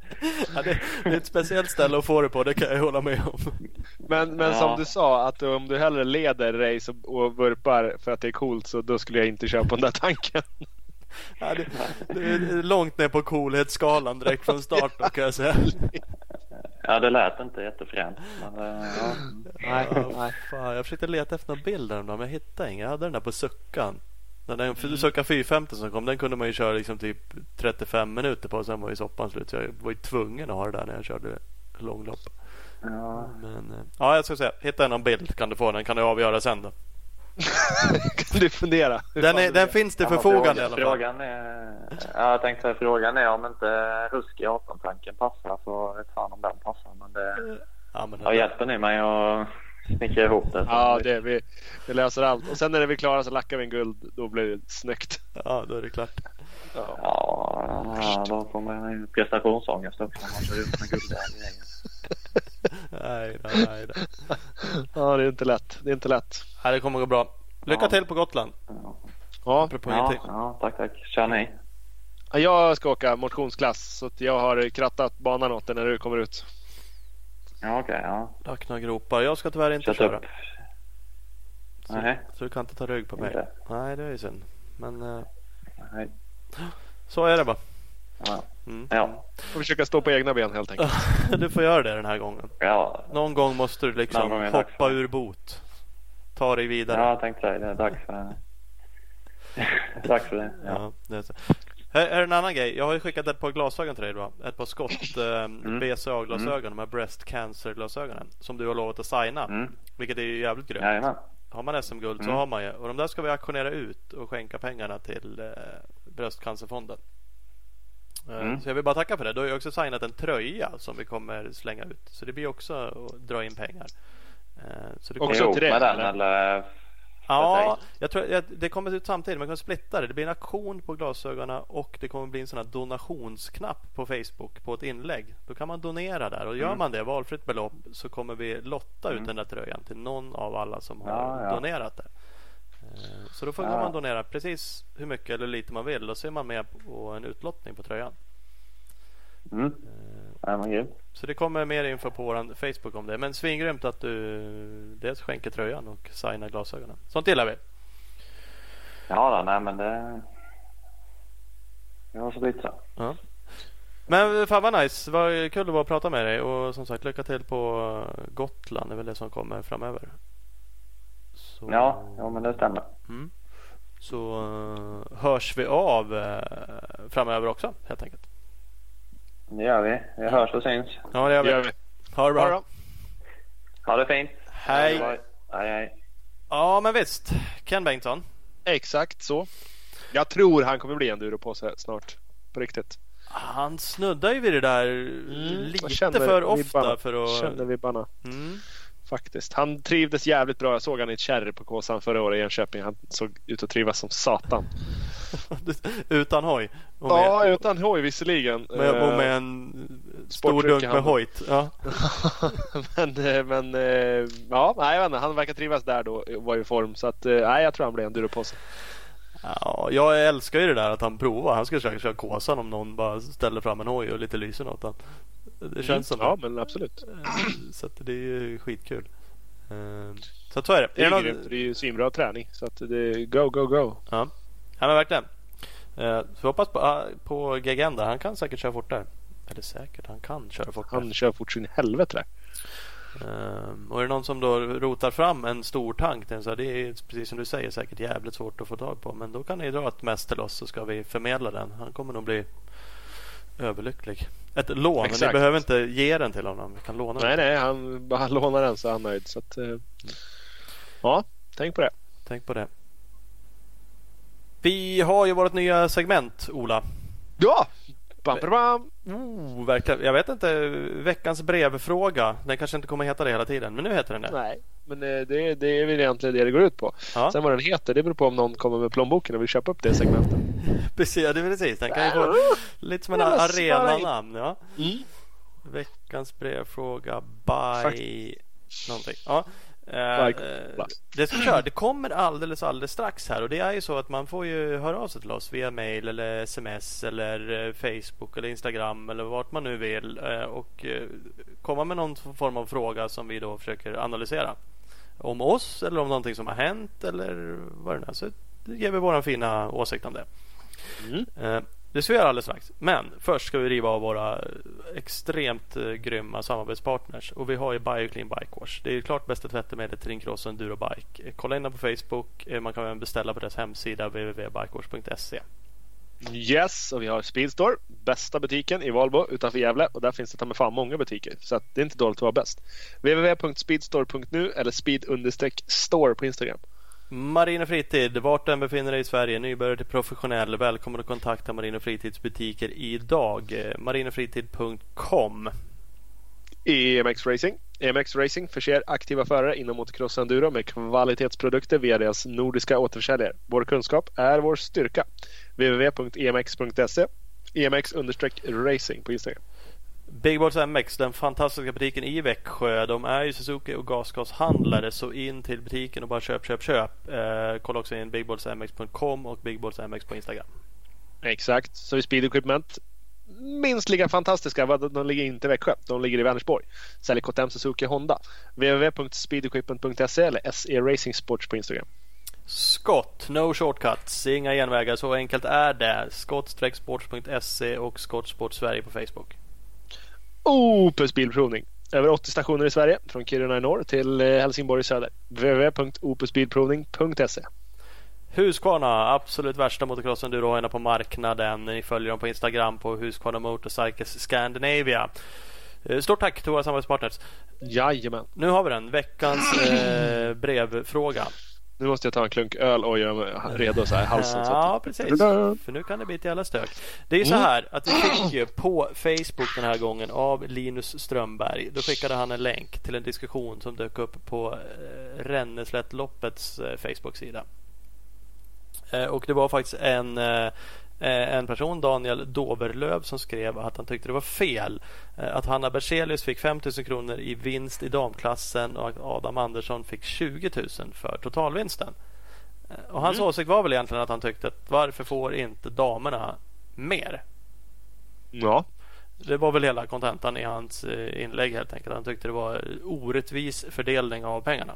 ja, det, det är ett speciellt ställe att få det på. Det kan jag hålla med om. Men, men Ja. som du sa, att om du hellre leder race och, och vurpar för att det är coolt så då skulle jag inte köpa den där tanken. Ja, det, det är långt ner på coolhetsskalan direkt från start då, kan jag säga. Ja, det lät inte jättefränt. Men, eh, ja. Nej, fan, jag försökte leta efter några bilder om dem, men jag hittade inga. Jag hade den där på suckan. Den där Mm. Succa 450 som kom, den kunde man ju köra liksom typ 35 minuter på. Sen var ju soppan slut. Så jag var ju tvungen att ha det där när jag körde långlopp. Ja. Men eh, ja, jag ska säga. Hitta någon bild kan du få. Den kan du avgöra sen då. kan du fundera? Den, är, det den finns till Ja, förfogande i frågan, alla fall. Frågan är, ja, jag tänkte säga frågan är om inte Husky 18-tanken passar så vet fan om den passar. Men det, Ja, men ja, den, hjälper ni mig att snickra ihop det? Ja, det, vi, vi löser allt. Och sen när vi är klara så lackar vi en guld. Då blir det snyggt. ja, då är det klart. Ja. Ja, då får man ju prestationsångest också om man kör ut med grejer. Nej, då, nej, då. ja, det är inte lätt. Det är inte lätt. Nej, det kommer gå bra. Lycka Ja. till på Gotland. Ja, Ja, ja, tack, tack. Kör ni? jag ska åka motionsklass så att jag har krattat banan åt dig när du kommer ut. Ja, okej. ja. Öppna gropar. Jag ska tyvärr inte Kört köra. upp. Så, Nej. så du kan inte ta rygg på mig. Inte? Nej, det är ju synd. Men eh, Nej. så är det bara. Ja. Mm. Ja. Får försöka stå på egna ben helt enkelt. Du får göra det den här gången. Ja, Någon gång måste du liksom dags hoppa ur bot. Ta dig vidare. ja, jag tänkte det. Det är dags för Dags för det. Ja. Ja, det är så. Här är en annan grej. Jag har ju skickat ett par glasögon till dig då. Ett par skott eh, BCA-glasögon. De här Breast Cancer-glasögonen. Som du har lovat att signa. Mm. Vilket är ju jävligt grymt. Jajamän. Har man SM-guld så Mm. har man ju. Och de där ska vi auktionera ut och skänka pengarna till eh, Bröstcancerfonden. Eh, Mm. Så jag vill bara tacka för det. Du har ju också signat en tröja som vi kommer slänga ut. Så det blir också att dra in pengar. Eh, Så det Också kommer... Ihop till det, eller? eller? Ja, jag tror jag, det kommer ut samtidigt. Man kan splitta det. Det blir en auktion på glasögonen och det kommer bli en sån här donationsknapp på Facebook på ett inlägg. Då kan man donera där och gör Mm. man det, valfritt belopp, så kommer vi lotta ut Mm. den där tröjan till någon av alla som har Ja, ja. donerat det. Eh, Så då får Ja. man donera precis hur mycket eller lite man vill och så är man med på en utlottning på tröjan. Mm. Eh, Ja, men. Så det kommer mer info på vår Facebook om det. Men svingrymt att du dels skänker tröjan och signar glasögonen. Sånt gillar vi. Ja, då, nej men det... Det var så lite så. Ja. Men fan vad nice. Vad kul det var att prata med dig. Och som sagt lycka till på Gotland. Det är väl det som kommer framöver. Så... Ja, ja, men det stämmer. Mm. Så uh, hörs vi av uh, framöver också helt enkelt. Det gör vi. Vi hörs och syns. Ja, det gör vi. Det gör vi. Ha det bra. Ha det. Ha det fint. Hej. Hej, hej. Ja, men visst. Ken Bengtsson. Exakt så. Jag tror han kommer bli enduro på sig snart. På riktigt. Han snuddar ju vid det där lite jag känner för ofta vibbarna. för att... Känner vibbarna. Mm. Faktiskt. Han trivdes jävligt bra. Jag såg han i ett kärr på Kåsan förra året i Enköping. Han såg ut att trivas som satan. Utan hoj. Med, Ja, utan hoj visserligen. med, och Eh, med en stor dunk med hojt. Ja. men men, men eh, ja, nej, jag vet inte. han verkar trivas där då och var i form. Så att, eh, nej, jag tror han blir enduro på sig. Ja, jag älskar ju det där att han provar. Han ska försöka köra Kåsan om någon bara ställer fram en hoj och lite lysen åt han. Det känns som Ja, det. men absolut. Så att det är ju skitkul. Eh, Så så är det. Det är, är det någon... Det är ju svinbra träning. Så att det är go, go, go. Ja. Ja, men verkligen. Eh, Så vi hoppas på, ah, på GGN där. Han kan säkert köra fortare. Eller säkert, han kan köra fortare. Han kör fort sin helvete där. Ehm, och är det någon som då rotar fram en stor tank. den Så här, det är precis som du säger säkert jävligt svårt att få tag på. Men då kan ni dra ett mess till oss så ska vi förmedla den. Han kommer nog bli överlycklig. Ett lån. Men ni Exakt. behöver inte ge den till honom. Vi kan låna Nej, den. nej, han bara lånar den så är han nöjd. Så att, eh, ja, tänk på det. Tänk på det. Vi har ju vårt nya segment Ola. Ja! Bam, bam, bam. Oh, verkligen. Jag vet inte. Veckans brevfråga. Den kanske inte kommer heta det hela tiden. Men nu heter den det. Nej, men eh, det, det är väl egentligen det det går ut på. Ja. Sen vad den heter, det beror på om någon kommer med plånboken och vill köpa upp det segmentet. Precis, ja, det precis. Den kan ju få lite som en arenanamn. Ja. Mm. Veckans brevfråga by någonting. Ja. Eh, det vi köra. Det kommer alldeles alldeles strax här och det är ju så att man får ju höra av sig till oss via mail eller sms eller eh, Facebook eller Instagram eller vart man nu vill eh, och komma med någon form av fråga som vi då försöker analysera. Om oss eller om någonting som har hänt eller vad det nu är. Så ger vi vår fina åsikt om det. Mm. Eh, det ska vi göra alldeles strax. Men först ska vi riva av våra eh, extremt eh, grymma samarbetspartners. Och vi har ju Bioclean Bike Wash. Det är ju klart bästa tvättemedlet till din cross och enduro bike. Eh, kolla in dem på Facebook. Man kan även beställa på deras hemsida www.bikewash.se. Yes, och vi har Speedstore. Bästa butiken i Valbo utanför Gävle. Och där finns det ta med fan många butiker. Så att det är inte dåligt att vara bäst. www.speedstore.nu eller speed-store på Instagram. Marin Fritid, vart du än befinner dig i Sverige, nybörjare till professionell. Välkommen att kontakta Marin Fritids butiker idag. Marinofritid.com EMX Racing. EMX Racing förser aktiva förare inom motocross enduro med kvalitetsprodukter via deras nordiska återförsäljare. Vår kunskap är vår styrka. www.emx.se EMX-racing på Instagram. Big Balls MX, den fantastiska butiken i Växjö. De är ju Suzuki och gasgashandlare. Så in till butiken och bara köp, köp, köp. Eh, kolla också in bigballsmx.com och bigballsmx på Instagram. Exakt. Så är Speed Equipment minst lika fantastiska. De ligger inte i Växjö. De ligger i Vänersborg. Säljer KTM, Suzuki Honda. www.speedequipment.se eller SE Racing Sports på Instagram. Scott, no shortcuts, inga genvägar. Så enkelt är det. Scott-sports.se och Scott Sport Sverige på Facebook. Opus Bilprovning. Över 80 stationer i Sverige. Från Kiruna i norr till eh, Helsingborg i söder. www.opusbilprovning.se Husqvarna, absolut värsta motocross enduro på marknaden. Ni följer dem på Instagram på Husqvarna Motorcycles Scandinavia. Eh, Stort tack till våra samarbetspartners. Jajamän. Nu har vi den. Veckans eh, brevfråga. Nu måste jag ta en klunk öl och göra mig redo så här i halsen. så Ja, precis. För nu kan det bli ett jävla stök. Det är ju så här att vi fick ju på Facebook den här gången av Linus Strömberg. Då skickade han en länk till en diskussion som dök upp på eh, Renneslättloppets eh, Facebook-sida. Eh, Och det var faktiskt en, en person, Daniel Doverlöv, som skrev att han tyckte det var fel eh, att Hanna Berzelius fick 5 000 kronor i vinst i damklassen och att Adam Andersson fick 20 000 för totalvinsten. Eh, Och hans åsikt var väl egentligen att han tyckte att varför får inte damerna mer? Ja. Det var väl hela kontentan i hans eh, inlägg helt enkelt. Han tyckte det var orättvis fördelning av pengarna.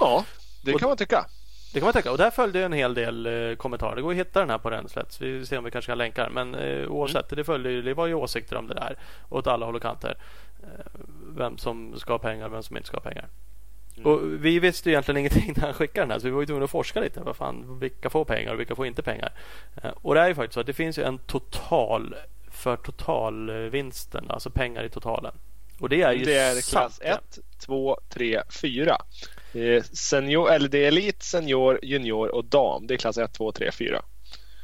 ja, det Och- kan man tycka. Det kan man tänka. Och där följde en hel del eh, kommentarer. Det går att hitta den här på Renslätt. Vi ser om vi kanske kan länka den. Men eh, oavsett, det, följde, ju- det var ju åsikter om det där. Åt alla håll och kanter. Eh, vem som ska ha pengar vem som inte ska ha pengar. Mm. Och vi visste egentligen ingenting när han skickade den här så vi var tvungna att forska lite. Vad fan, vilka får pengar och vilka får inte pengar? Eh, och det är ju faktiskt så att det finns en total för totalvinsten, alltså pengar i totalen. Och det är ju Det är klass 1, 2, 3, 4. Det är, senior, eller det är elit, senior, junior och dam. Det är klass 1, 2, 3, 4.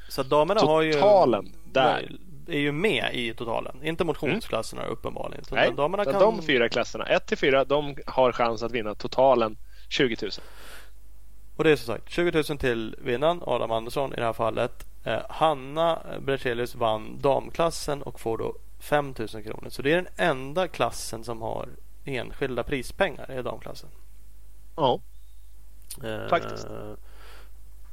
Så damerna har ju... Totalen där. är ju med i totalen. Inte motionsklasserna mm. uppenbarligen. Nej, damerna kan... de fyra klasserna, 1 till 4, de har chans att vinna totalen 20 000. Och det är som sagt 20 000 till vinnaren, Adam Andersson i det här fallet. Eh, Hanna Bertelius vann damklassen och får då 5 000 kronor. Så det är den enda klassen som har enskilda prispengar i damklassen. Ja, eh, faktiskt.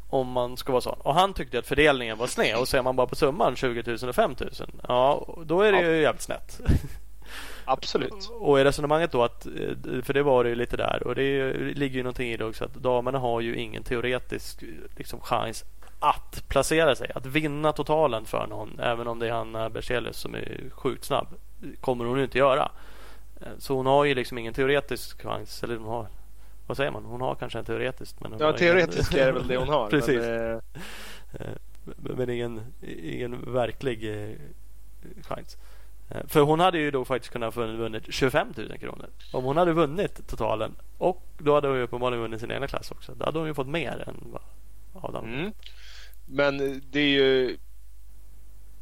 Om man ska vara sån. Och han tyckte att fördelningen var sned. Och ser man bara på summan 20 000 och 5 000. Ja, då är det ja. ju jävligt snett. Absolut. Och är resonemanget då att, eh, för det var det ju lite där och det ligger ju någonting i det också att damerna har ju ingen teoretisk liksom, chans att placera sig, att vinna totalen för någon. Även om det är Hanna Berzelius som är sjukt snabb. kommer hon ju inte göra. Eh, så hon har ju liksom ingen teoretisk chans. Eller hon har, vad säger man? Hon har kanske en teoretisk. Men ja, teoretisk ingen... är väl det hon har. Precis. Men, eh... men ingen, ingen verklig eh, chans. Eh, för hon hade ju då faktiskt kunnat vunnit 25 000 kronor. Om hon hade vunnit totalen och då hade hon ju uppenbarligen vunnit sin egna klass också. Då hade hon ju fått mer än vad Adam mm. Men det är ju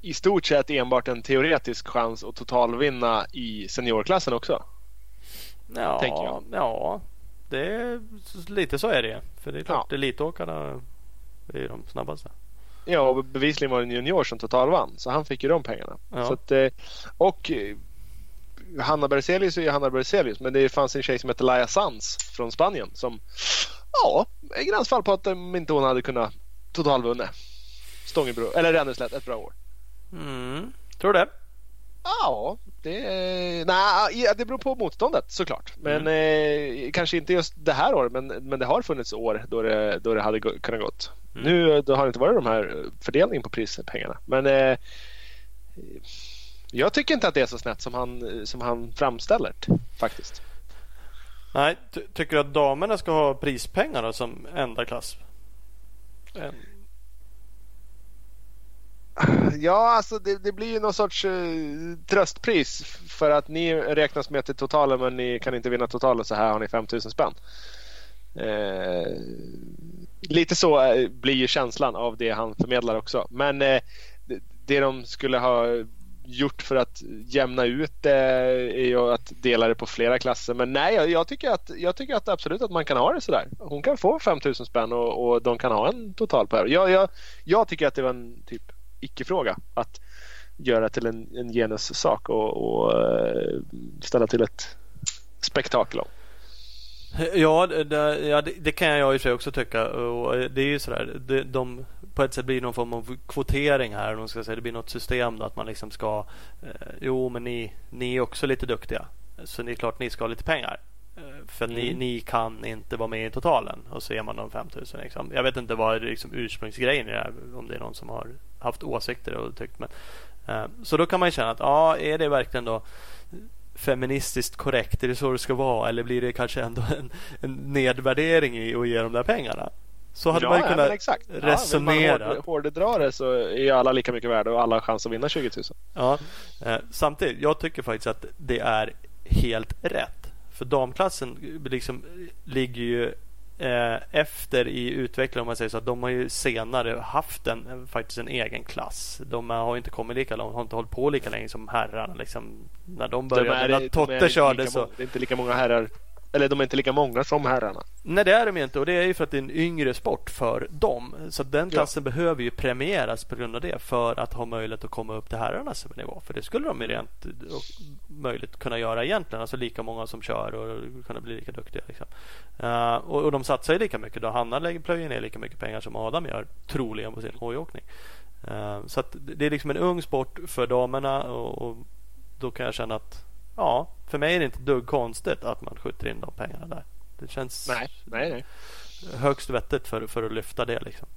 i stort sett enbart en teoretisk chans att totalvinna i seniorklassen också. Ja, ja det är, lite så är det. För det är klart, ja. elitåkarna är de snabbaste. Ja, och bevisligen var det en junior som totalvann. Så han fick ju de pengarna. Ja. Så att, eh, och eh, Hanna Berzelius är ju Hanna Berzelius. Men det fanns en tjej som heter Laia Sanz från Spanien. Som ja, är gränsfall på att inte hon hade kunnat totalvunnit. Stångebro, eller Ränneslätt ett bra år. Mm, tror du det? Ja, det, nej, det beror på motståndet såklart. Men mm. eh, kanske inte just det här året men, men det har funnits år då det, då det hade kunnat gått. Mm. Nu då har det inte varit de här fördelningen på prispengarna. Men eh, jag tycker inte att det är så snett som han, som han framställer faktiskt. Nej, ty tycker du att damerna ska ha prispengar då, som enda klass? Ja, alltså det, det, blir ju någon sorts uh, tröstpris för att ni räknas med till totalen men ni kan inte vinna totalen så här har ni 5000 spänn. Uh, lite så uh, blir ju känslan av det han förmedlar också. Men det, det de skulle ha gjort för att jämna ut det är ju att dela det på flera klasser. Men nej, jag, jag, tycker, att, jag tycker att absolut att man kan ha det sådär. Hon kan få 5000 spänn och, och de kan ha en total på det. Jag, jag, jag tycker att det var en typ icke-fråga att göra till en, en genussak och, och eh, ställa till ett spektakel om. Ja, det, ja det, det, kan jag i och för sig också tycka. Och eh, det är ju sådär. De, de, på ett sätt blir det någon form av kvotering här. De ska säga. Det blir något system då att man liksom ska... Eh, jo, men ni, ni är också lite duktiga. Så det är klart ni ska ha lite pengar. Eh, för mm. ni, ni kan inte vara med i totalen. Och så är man de 5000. Liksom. Jag vet inte vad liksom ursprungsgrejen är. Om det är någon som har haft åsikter och tyckt. Men, eh, så då kan man känna att ja, är det verkligen då feministiskt korrekt? Är det så det ska vara? Eller blir det kanske ändå en, en nedvärdering i att ge de där pengarna? Så hade ja, man kunnat exakt. resonera. Ja, hårdedra det så är alla lika mycket värda och alla har chans att vinna 20 000. Ja, eh, samtidigt, jag tycker faktiskt att det är helt rätt. För damklassen liksom ligger ju eh, efter i utvecklingen om man säger så. Att de har ju senare haft en, faktiskt en egen klass. De har inte kommit lika långt, har inte hållit på lika länge som herrarna. Liksom, när de började, de är, när Totte körde så. Det är inte lika många herrar eller de är inte lika många som herrarna. Nej det är de inte och det är ju för att det är en yngre sport för dem. Så den klassen ja. behöver ju premieras på grund av det för att ha möjlighet att komma upp till herrarnas nivå. För det skulle de ju rent möjligt kunna göra egentligen. Alltså lika många som kör och kunna bli lika duktiga. Liksom. Uh, och, och, de satsar ju lika mycket. Då Hanna plöjer ner lika mycket pengar som Adam gör troligen på sin hojåkning. Uh, så det är liksom en ung sport för damerna och, och då kan jag känna att ja, för mig är det inte dugg konstigt att man skjuter in de pengarna där. Det känns nej, nej, nej. högst vettigt för, för att lyfta det. Liksom.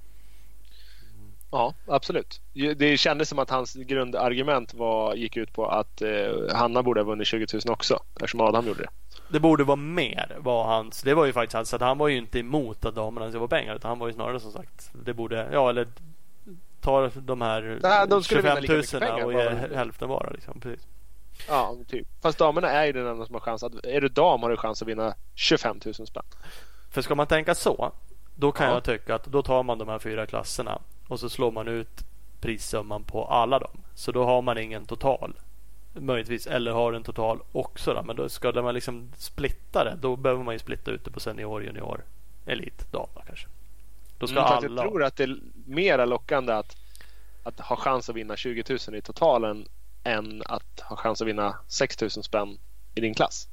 Ja, absolut. Det kändes som att hans grundargument var, gick ut på att eh, Hanna borde ha vunnit 20 000 också eftersom Adam gjorde det. Det borde vara mer var hans. Det var ju faktiskt hans. Att han var ju inte emot att damerna ska få pengar. Utan han var ju snarare som sagt. Det borde, ja eller ta de här Nej, de skulle 25 vinna lika 000 mycket pengar, och ge hälften var. Liksom. Precis. Ja, typ. Fast damerna är ju den enda som har chans. Att, är du dam har du chans att vinna 25 000 spänn. För ska man tänka så. Då kan Ja. jag tycka att då tar man de här fyra klasserna. Och så slår man ut prissumman på alla dem. Så då har man ingen total. Möjligtvis. Eller har en total också. Då. Men då ska man liksom splitta det. Då behöver man ju splitta ut det på senior, junior, elit, dam då kanske. Då ska Mm, alla. Jag tror att det är mer lockande att, att ha chans att vinna 20 000 i totalen än att ha chans att vinna 6 000 spänn i din klass.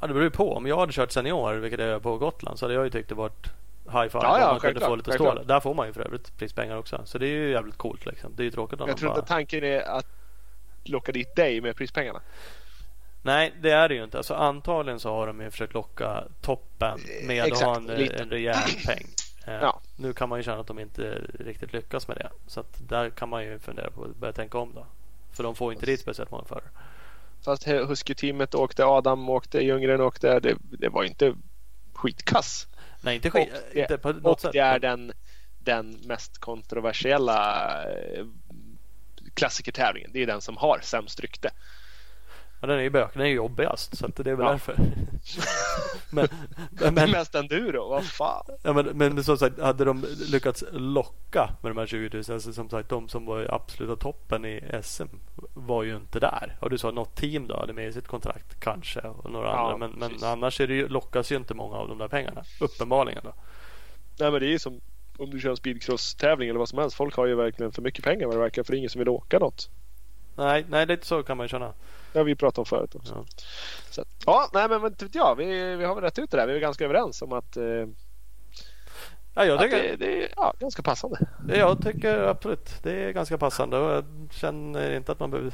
Ja, det beror ju på. Om jag hade kört senior, vilket jag gör på Gotland, så hade jag ju tyckt det varit high five. Ja, ja, man kunde få lite stålar. Där får man ju för övrigt prispengar också. Så det är ju jävligt coolt liksom. Det är ju tråkigt om Jag tror bara... inte tanken är att locka dit dig med prispengarna. Nej, det är det ju inte. Alltså, antagligen så har de ju försökt locka toppen med Exakt, att ha en, lite. en rejäl peng. Eh, Ja. Nu kan man ju känna att de inte riktigt lyckas med det. Så där kan man ju fundera på att börja tänka om då. För de får inte dit speciellt många förare. Fast Husky-teamet åkte, Adam åkte, Ljunggren åkte. Det, det var inte skitkass. Nej, inte skit. Och inte på det, något och sätt. det är den, den mest kontroversiella eh, klassikertävlingen. Det är den som har sämst rykte. Ja, den är ju bök. Den är ju jobbigast. Så det är väl Ja. därför. men, men, men, Mest enduro, vad fan. Ja, men, men som sagt, hade de lyckats locka med de här 20 000, alltså som sagt de som var i absoluta toppen i SM var ju inte där. Och du sa något team då hade med i sitt kontrakt kanske och några Ja, andra. Men, men annars är det ju, lockas ju inte många av de där pengarna. Uppenbarligen då. Nej men det är ju som om du kör en speedcross-tävling eller vad som helst. Folk har ju verkligen för mycket pengar vad det verkar för det är ingen som vill åka något. Nej, nej, lite så kan man ju känna. Det har vi pratat om förut också. Ja. Så ja, nej men inte vet jag. Vi, vi har väl rätt ut det där. Vi är ganska överens om att, eh, Ja, jag att tycker, det, det är ja, ganska passande. jag tycker absolut det är ganska passande. Och jag känner inte att man behöver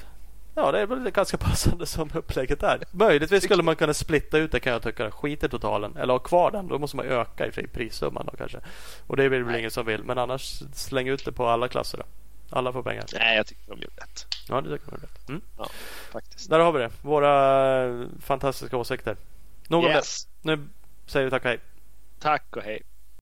Ja, det är väl ganska passande som upplägget är. Möjligtvis skulle man kunna splitta ut det kan jag tycka. Skit i totalen. Eller ha kvar den. Då måste man öka i prissumman då kanske. Och det är väl Nej. ingen som vill. Men annars släng ut det på alla klasser då. Alla får pengar. Nej, jag tycker de gjorde rätt. Ja, det tycker jag är rätt. Mm. Faktiskt. Där har vi det. Våra eh, fantastiska åsikter. Nog om Yes. det. Nu säger vi tack och hej. Tack och hej.